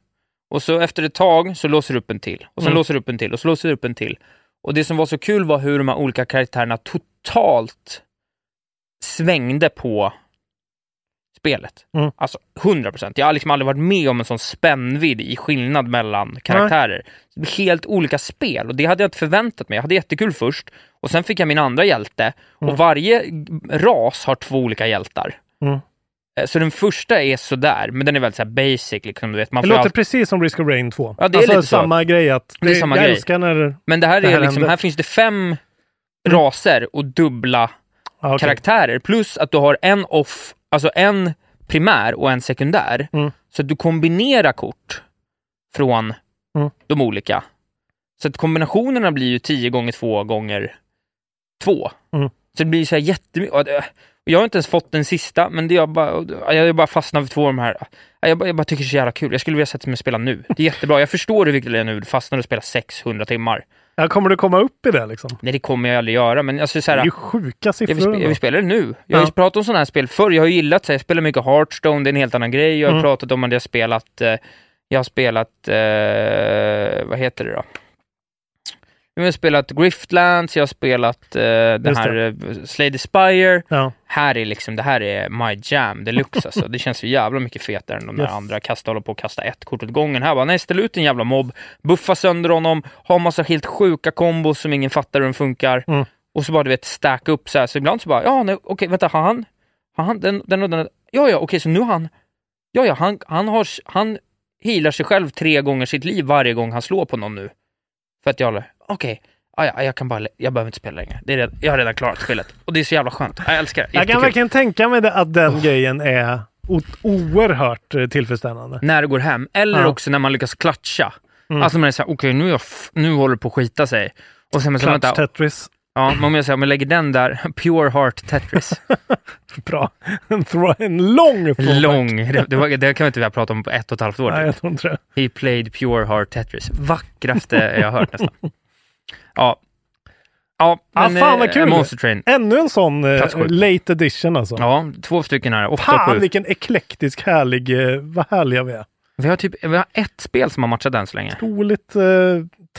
Och så efter ett tag så låser du upp en till. Och sen Mm. låser du upp en till och så låser du upp en till. Och det som var så kul var hur de här olika karaktärerna totalt svängde på spelet. Mm. Alltså 100 procent. Jag har liksom aldrig varit med om en sån spännvidd i skillnad mellan karaktärer. Blir helt olika spel och det hade jag inte förväntat mig. Jag hade jättekul först och sen fick jag min andra hjälte Mm. och varje ras har två olika hjältar. Mm. Eh, Så den första är sådär, men den är väldigt så basic. Liksom, du vet. Man Det låter allt... precis som Risk of Rain 2. Ja, det är alltså lite så. samma grej att Det är samma jag grej. älskar när... Men det här, det är här liksom, händer. här finns det fem raser och dubbla Ja, okej. karaktärer. Plus att du har en off, alltså en primär och en sekundär. Mm. Så att du kombinerar kort från Mm. de olika. Så att kombinationerna blir ju 10 gånger 2 gånger 2. Mm. Så det blir så här jättemycket. Det- Jag har inte ens fått den sista, men det jag bara, jag bara fastnat för två av de här. Jag bara, jag bara tycker det är så jävla kul. Jag skulle vilja sätta mig och spela nu. Det är jättebra. Jag förstår hur viktigt det är nu. Du fastnar och spelar 600 timmar. Ja, kommer du komma upp i det liksom? Nej, det kommer jag aldrig göra, men alltså så Det här, är ju sjuka jag vill, siffror. spe- jag vill spela det nu. Jag har Ja. ju pratat om sådana här spel förr. Jag har ju gillat så här, jag spelar mycket Hearthstone, det är en helt annan grej. Jag har Mm. pratat om att jag har spelat, eh, jag har spelat, eh, vad heter det då? Jag har spelat Griftlands, jag har spelat eh, den Just här eh, Slay the Spire. Ja. Här är liksom, det här är my jam deluxe alltså. Det känns så jävla mycket fetare än de där Yes. andra. Kasta håller på att kasta ett kort åt gången. Här bara, nej ställ ut en jävla mobb, buffa sönder honom, ha massa helt sjuka kombos som ingen fattar hur de funkar. Mm. Och så bara du vet, stacka upp så här. Så ibland så bara, ja nej, okej vänta, har han, har han den, den och den, ja ja okej så nu har han, ja ja han, han har, han healar sig själv tre gånger sitt liv varje gång han slår på någon nu. För att jag håller, okej, ja, ja, jag kan bara, jag behöver inte spela längre. Det är redan, jag har redan klarat spelet. Och det är så jävla skönt. Jag älskar det. Jag kan verkligen tänka mig det, att den grejen är oerhört eh, tillfredsställande. när det går hem. Eller Ja. också när man lyckas klatscha. Mm. Alltså man är såhär, okej nu, jag f- nu håller det på att skita sig. Och sen men Clutch vänta, Tetris. ja, men jag säger, om jag lägger den där, Pure Heart Tetris. Bra. En, en lång throwback. Lång. Det, det, var, det kan vi inte vi ha pratat om på ett och ett halvt år. Nej, typ. jag tror inte det. He played Pure Heart Tetris. Vackraste jag har hört nästan. Ja. Ja, Ah, men, fan vad eh, kul. Monster Train. Ännu en sån eh, late edition alltså. Ja, två stycken här. Åtta Fan sju. vilken eklektisk härlig, eh, vad härliga vi är. Vi har typ vi har ett spel som har matchat än så länge. Troligt, eh,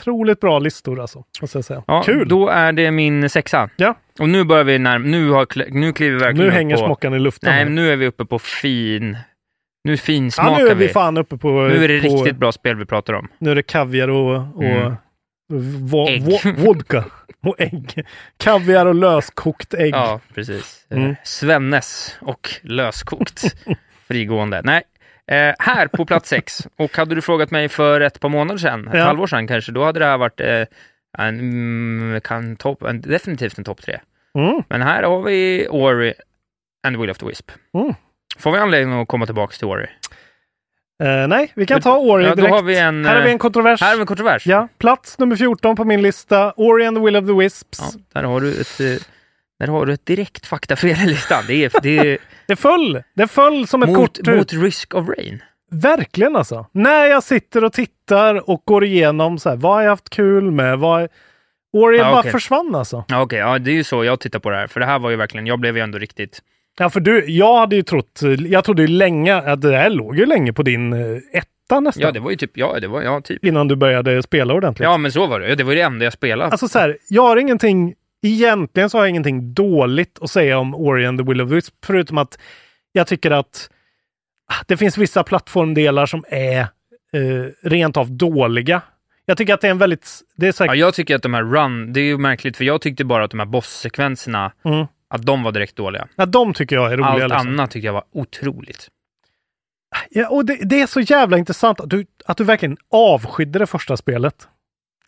troligt bra listor alltså. Måste jag säga. Ja, Kul! Då är det min sexa. Ja. Och nu börjar vi när, nu, har, nu kliver vi verkligen Nu upp hänger på, smockan i luften. Nej, här. nu är vi uppe på fin... Nu ja, finsmakar nu är vi. vi fan uppe på... Nu är det på, riktigt bra spel vi pratar om. Nu är det kaviar och, och Mm. Vo, Ägg. vo, vodka och ägg. Kaviar och löskokt ägg. Ja, precis. Eh, Mm. Svennes och löskokt frigående. Nej, eh, här på plats sex. Och hade du frågat mig för ett par månader sedan, ett Ja. halvår sedan kanske, då hade det här varit eh, en, mm, kan top, en, definitivt en topp tre. Mm. Men här har vi Ori and Will of the Wisp. Mm. Får vi anledning att komma tillbaka till Ori? Eh, nej, vi kan ta Ori Ja, direkt. har en, här har vi eh, en kontrovers. Här har vi en kontrovers. Ja, plats nummer 14 på min lista. Ori and the Will of the Wisps. Ja, där har du ett, eh, där har du ett direkt faktafel i listan. Det är, det är Det föll! Det föll som ett mot, kort mot Risk of Rain. Verkligen alltså. När jag sitter och tittar och går igenom så här, vad har jag haft kul med? Vad... Ori Ja, bara okej. försvann alltså. Ja, Okej, ja, det är ju så jag tittar på det här. För det här var ju verkligen, jag blev ju ändå riktigt... Ja, för du, jag hade ju trott, jag trodde ju länge att det här låg ju länge på din eh, etta nästan. Ja, det var ju typ, ja, det var, ja, typ. Innan du började spela ordentligt. Ja, men så var det. Det var ju det enda jag spelade. Alltså så här, jag har ingenting, egentligen så har jag ingenting dåligt att säga om Ori and the Will of Wisp, förutom att jag tycker att ah, det finns vissa plattformdelar som är eh, rent av dåliga. Jag tycker att det är en väldigt, det är här, Ja, jag tycker att de här run, det är ju märkligt, för jag tyckte bara att de här bosssekvenserna, Mm. Att de var direkt dåliga. ja, de tycker jag är roliga. Allt liksom. annat tyckte jag var otroligt. Ja, och det, det är så jävla intressant att du, att du verkligen avskydde det första spelet.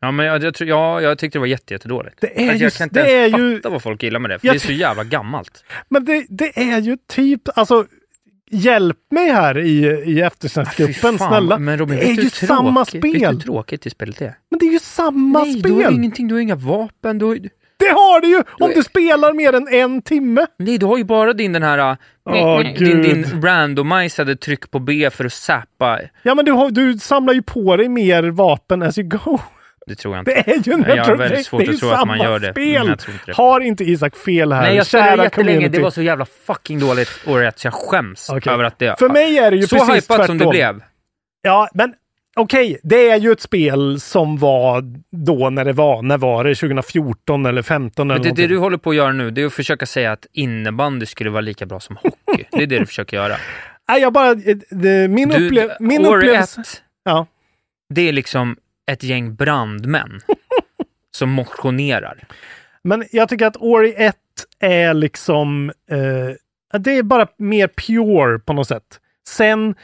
Ja, men jag, jag, ja, jag tyckte det var jätte, jättedåligt. Det är alltså, jag just- kan inte det ens är ju- fatta vad folk gillar med det, för Jag det är så jävla gammalt. Men det, det är ju typ, alltså hjälp mig här i, i eftersnacksgruppen, fan, snälla. Men Robin, det är ju hur samma tråkigt- Vet du spel. hur tråkigt det spelet är? Men det är ju samma Nej, du har spel! ingenting, du har inga vapen, du har, Det har du ju! Om är- du spelar mer än en timme! nej, du har ju bara din den här, Åh, din, Gud. din randomiserade tryck på B för att zappa. Ja, men du, har, du samlar ju på dig mer vapen as you go. Det tror jag inte. Det är ju en Jag har väldigt det svårt ju att tro att man gör det. spel! Inte det. Har inte Isak fel här? Nej, jag spelade jättelänge. community. Det var så jävla fucking dåligt år ett, så jag skäms Okej. över att det... För mig är det ju så precis hypat tvärtom. som det blev. Ja, men okej, det är ju ett spel som var då när det var. När var det? 2014 eller 15 eller Men det, det någonting. du håller på att göra nu, det är att försöka säga att innebandy skulle vara lika bra som hockey. Det är det du försöker göra. Nej, jag bara... eh, Det, min Du, upple- min år upplevelse... ett, Ja. det är liksom ett gäng brandmän som motionerar. Men jag tycker att Ori 1 är liksom... Eh, det är bara mer pure på något sätt. Sen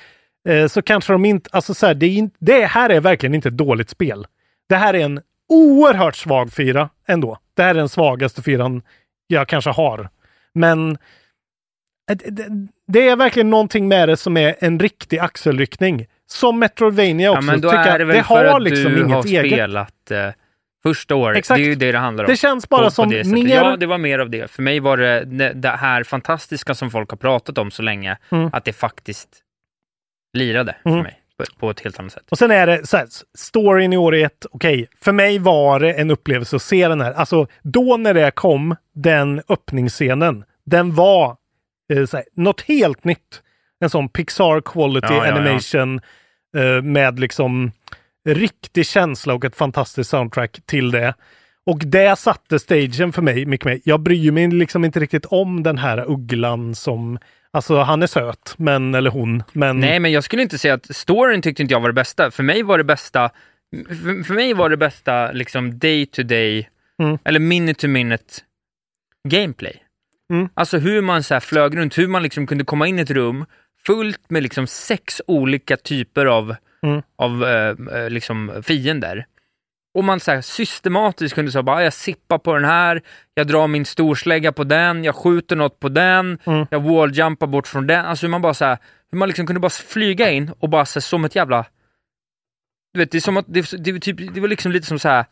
eh, så kanske de inte... Alltså så här, det, är det här är verkligen inte ett dåligt spel. Det här är en oerhört svag fyra ändå. Det här är den svagaste fyran jag kanske har. Men eh, det- det, det är verkligen någonting med det som är en riktig axelryckning. Som Metroidvania också. Ja, men då tycker är det väl för har att liksom du inget har eget. spelat eh, första året. Exakt. Det är ju det det handlar om. Det känns bara på, som på det mer- Ja, det var mer av det. För mig var det det, det här fantastiska som folk har pratat om så länge, Mm. att det faktiskt lirade Mm. för mig på, ett helt annat sätt. Och sen är det så här, storyn i år ett, okej, för mig var det en upplevelse att se den här. Alltså då när det kom, den öppningsscenen, den var eh, så här, något helt nytt. En sån Pixar quality Ja, ja, ja. animation eh, med liksom riktig känsla och ett fantastiskt soundtrack till det. Och det satte stagen för mig mycket mer. Jag bryr mig liksom inte riktigt om den här ugglan som, alltså han är söt, men, eller hon, men Nej, men jag skulle inte säga att storyn tyckte inte jag var det bästa. För mig var det bästa, för, för mig var det bästa liksom day to day, Mm. eller minute to minute gameplay. Mm. Alltså hur man så här flög runt, hur man liksom kunde komma in i ett rum fullt med liksom sex olika typer av, Mm. av eh, eh, liksom fiender. Och man så här systematiskt kunde säga bara, "Ah, jag sippar på den här, jag drar min storslägga på den, jag skjuter något på den, Mm. jag walljumpar bort från den. Alltså hur man bara så här, hur man liksom kunde bara flyga in och bara så här, som ett jävla... Du vet, det är som att, det, det, var typ, det var liksom lite som så här.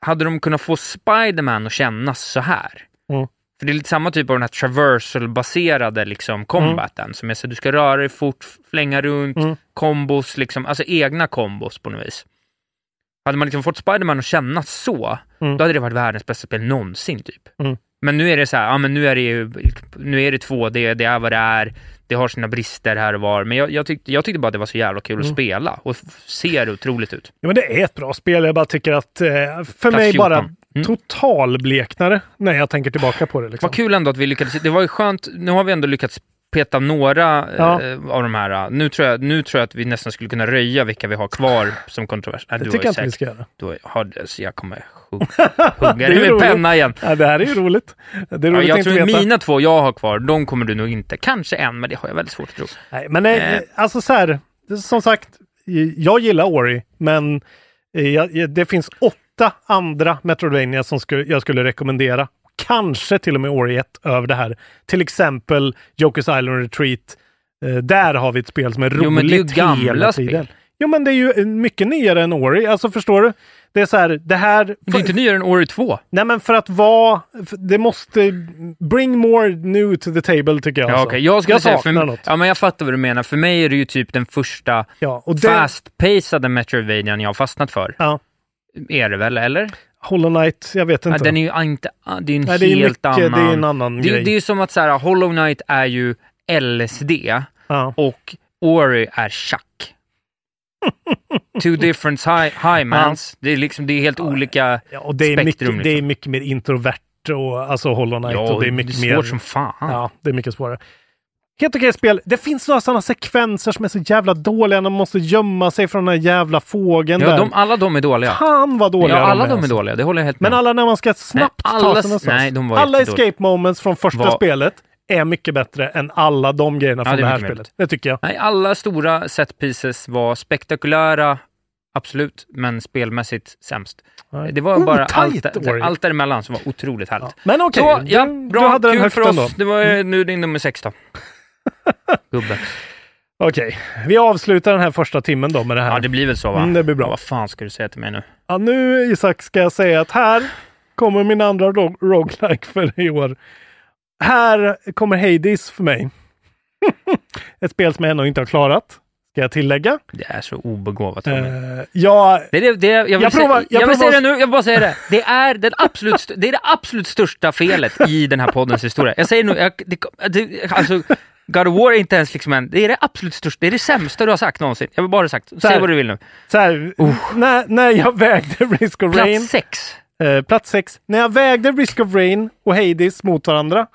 hade de kunnat få Spiderman att kännas så här? Mm. För det är lite samma typ av den här traversal-baserade liksom combaten, som är så du ska röra dig fort, flänga runt, Mm. kombos, liksom, alltså egna kombos på något vis. Hade man liksom fått Spiderman att kännas så, Mm. då hade det varit världens bästa spel någonsin typ. Mm. Men nu är det så här, ja men nu är det nu är det 2D, det är vad det är, det har sina brister här och var. Men jag, jag, tyckte, jag tyckte bara att det var så jävla kul att Mm. spela och ser otroligt ut. Ja, men det är ett bra spel. Jag bara tycker att eh, för Plats mig 14. bara Mm. totalbleknare när jag tänker tillbaka på det. Liksom. Vad kul ändå att vi lyckades, det var ju skönt, nu har vi ändå lyckats peta några Ja. eh, av de här. Nu tror, jag, nu tror jag att vi nästan skulle kunna röja vilka vi har kvar som kontrovers. Nej, Det du tycker jag inte vi ska göra. Du har, det, så jag kommer hugga, hugga Det är dig med roligt. penna igen. Ja, det här är ju roligt. Det är Ja, roligt jag att tror veta. mina två jag har kvar, de kommer du nog inte. Kanske en, men det har jag väldigt svårt att tro. Nej, men eh, Eh. alltså så här, som sagt, jag gillar Ori, men eh, jag, det finns åtta andra Metroidvania som skulle, jag skulle rekommendera. Kanske till och med Ori 1 över det här. Till exempel Joker's Island Retreat. Eh, där har vi ett spel som är roligt Jo, men det är ju gamla hela spel. tiden. Jo, men det är ju mycket nyare än Ori. Alltså förstår du? Det är så här, det här... Det är inte nyare än Ori 2. Nej, men för att vara... för- Det måste... Bring more new to the table tycker jag. Ja, alltså. okej. Jag skulle säga, saknar för, något. ja, men jag fattar vad du menar. För mig är det ju typ den första Ja, och det- fast-pacade Metroidvanian jag har fastnat för. Ja. Är det väl, eller? Hollow Knight, jag vet Ja, inte. den är ju inte, ah, det är en Nej, det är helt mycket- det är annan... en annan det, grej. det är ju som att så här, Hollow Knight är ju LSD Ja. och Ori är Chuck. Two different high, high mans. Det är liksom, det är helt olika Ja, och det är, mycket, spektrum. det är liksom. mycket mer introvert och alltså Hollow Knight. Ja, och det är mycket svårt mer... som fan. Ja, det är mycket svårare. Helt okej spel. Det finns några sådana sekvenser som är så jävla dåliga. De måste gömma sig från den här jävla fågeln Ja, där. de, alla de är dåliga. Fan vad dåliga Ja, alla de är alltså. dåliga. Det håller jag helt med Men alla när man ska snabbt Nej, ta alla- sig någonstans. nej, de var alla escape moments från första Var- spelet är mycket bättre än alla de grejerna Ja, från det det, är här spelet. Det tycker jag. Nej, alla stora set pieces var spektakulära, absolut, men spelmässigt sämst. Nej. Det var bara Otajt, allt, allt däremellan som var otroligt härligt. Men okej, du- ja, du bra, hade den kul för oss. Mm. Det var eh, nu är din nummer sex då. Gubbe. Okej, vi avslutar den här första timmen då med det här. Ja, det blir väl så va? Mm, det blir bra. Ja, vad fan ska du säga till mig nu? Ja, nu Isak ska jag säga att här kommer min andra ro- roguelike för i år. Här kommer Hades för mig. Ett spel som jag ännu inte har klarat, ska jag tillägga. Det är så obegåvat. Uh, jag, Det är det, det, jag vill, Jag provar- jag jag vill säga det nu, jag vill bara säga det. Det är, den absolut, det är det absolut största felet i den här poddens historia. Jag säger nu, jag, det, det, alltså, God of War är inte ens liksom en, det är det absolut största, det är det sämsta du har sagt någonsin. Jag vill bara ha sagt, säg här. vad du vill nu. så här, när, när jag vägde Risk of Rain, Plats sex. eh, plats sex, när jag vägde Risk of Rain och Hades mot varandra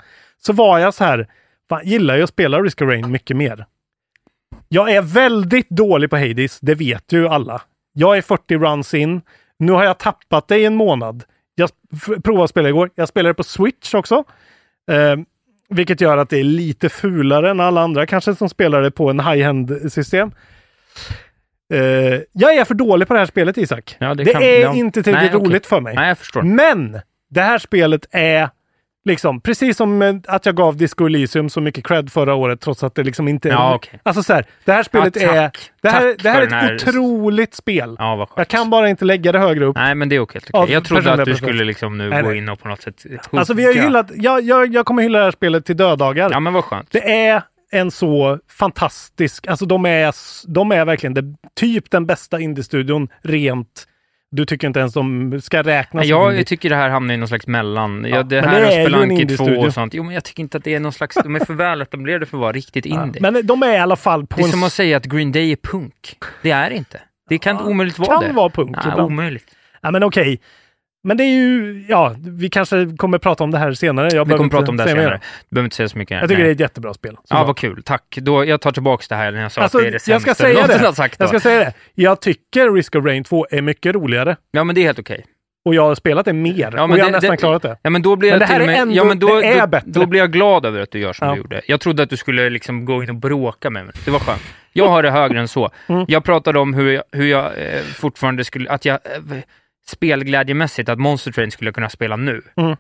så var jag så här, fan, gillar jag att spela Risk of Rain mycket mer. Jag är väldigt dålig på Hades, det vet ju alla. Jag är 40 runs in. Nu har jag tappat det i en månad. Jag provade att spela igår. Jag spelade på Switch också. Eh, vilket gör att det är lite fulare än alla andra kanske som spelar det på en high-end system. Eh, jag är för dålig på det här spelet Isak. Ja, det det kan- är ja. inte tillräckligt Nej, roligt för mig. Nej. Men det här spelet är Liksom, precis som att jag gav Disco Elysium så mycket cred förra året trots att det liksom inte är... Ja, okej. Alltså så här, det här spelet Ja, är... Det här, det här är ett här- otroligt spel. Ja. Jag kan bara inte lägga det högre upp. Nej, men det är okej. Av Jag trodde att du skulle liksom nu Nej, gå in och på något sätt Alltså vi har hugga. hyllat... Jag, jag, jag kommer hylla det här spelet till döddagar. Ja, men vad skönt. Det är en så fantastisk... Alltså de är, de är verkligen det, typ den bästa indie-studion rent... Du tycker inte ens de ska räknas Jag indie. tycker det här hamnar i någon slags mellan. Ja, det här det och Spelunky 2 indie-studio. och sånt. Jo, men jag tycker inte att det är någon slags... De är för väl etablerade för att vara riktigt indie. Men de är i alla fall på det är en... som att säga att Green Day är punk. Det är inte. Det kan omöjligt vara kan det. vara punk Nej, omöjligt. Ja, men okej. Men det är ju, ja, vi kanske kommer prata om det här senare. Jag Vi kommer prata om det här säga mer. senare. Du behöver inte säga så mycket. Jag tycker Nej. det är ett jättebra spel. Ja, såklart. vad kul. Tack. Då, jag tar tillbaka det här när jag sa Alltså, att det är det sämsta jag ska säga det. har sagt. Jag ska säga det. Jag tycker Risk of Rain 2 är mycket roligare. Ja, men det är helt okej. Och jag har spelat det mer. Ja, men och jag har nästan det- klarat det. Ja, men då blir Men jag det här och är med, ändå- ja, men då, det är då, bättre. då blir jag glad över att du gör som Ja. du gjorde. Jag trodde att du skulle liksom gå in och bråka med mig. Det var skönt. Jag har det högre än så. Mm. Jag pratade om hur jag, hur jag eh, fortfarande skulle, att jag eh, spelglädjemässigt, att Monster Train skulle kunna spela nu. Mm.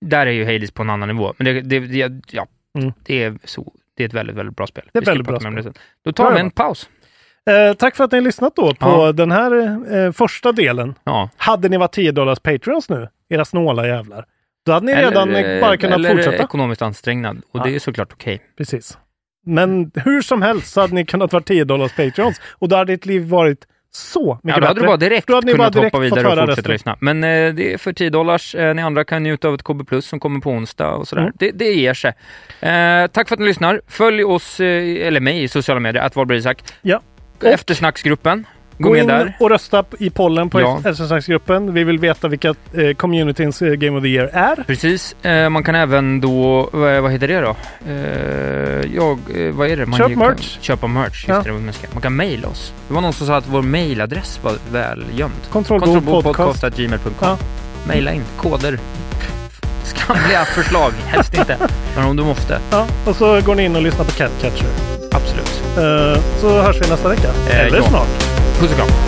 Där är ju Hades på en annan nivå. Men det, det, det, ja, Mm. det, är så, det är ett väldigt, väldigt bra spel. Det är väldigt bra spel. det sen. Då tar Bra vi en paus. Eh, tack för att ni har lyssnat då på Ja. den här eh, första delen. Ja. Hade ni varit 10 dollars Patreons nu, era snåla jävlar, då hade ni redan Eller, eh, bara kunnat eller fortsätta. ekonomiskt ansträngd. Och Ja. det är såklart okej. Precis. Men hur som helst så hade ni kunnat vara 10 dollars Patreons och då hade ditt liv varit så mycket Ja, då hade bättre. du bara direkt hade ni kunnat bara direkt hoppa vidare och fortsätta resten. lyssna. Men eh, det är för 10 dollars. Eh, ni andra kan njuta av ett KB Plus som kommer på onsdag och sådär. Mm. Det, det ger sig. Eh, tack för att ni lyssnar. Följ oss, eh, eller mig, i sociala medier, att Isak. Ja. Eftersnacksgruppen. Gå, Gå med in där. och rösta i pollen på Ja. SSX-gruppen. Vi vill veta vilka eh, communityns eh, Game of the Year är. Precis. Eh, man kan även då, vad, vad heter det då? Eh, jag, eh, vad är det? Man Köp ju- merch. Köpa merch, Ja. det, man, kan mejla oss. Det var någon som sa att vår mejladress var väl gömd. Kontrollbordpodcast. Kontrollbordpodcast.gmail.com Ja. Mejla in koder. Skamliga förslag, helst inte. Men om du måste, Ja, och så går ni in och lyssnar på Catcatcher. absolut. Eh, så hörs vi nästa vecka. Eh, Eller ja. snart. Puss och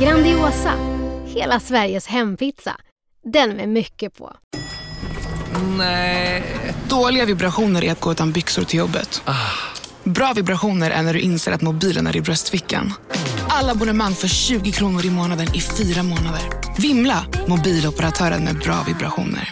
Grandiosa, hela Sveriges hempizza. Den med mycket på. Nej. Dåliga vibrationer är att gå utan byxor till jobbet. Bra vibrationer är när du inser att mobilen är i bröstfickan. Alla abonnemang för 20 kronor i månaden i fyra månader. Vimla! Mobiloperatören med bra vibrationer.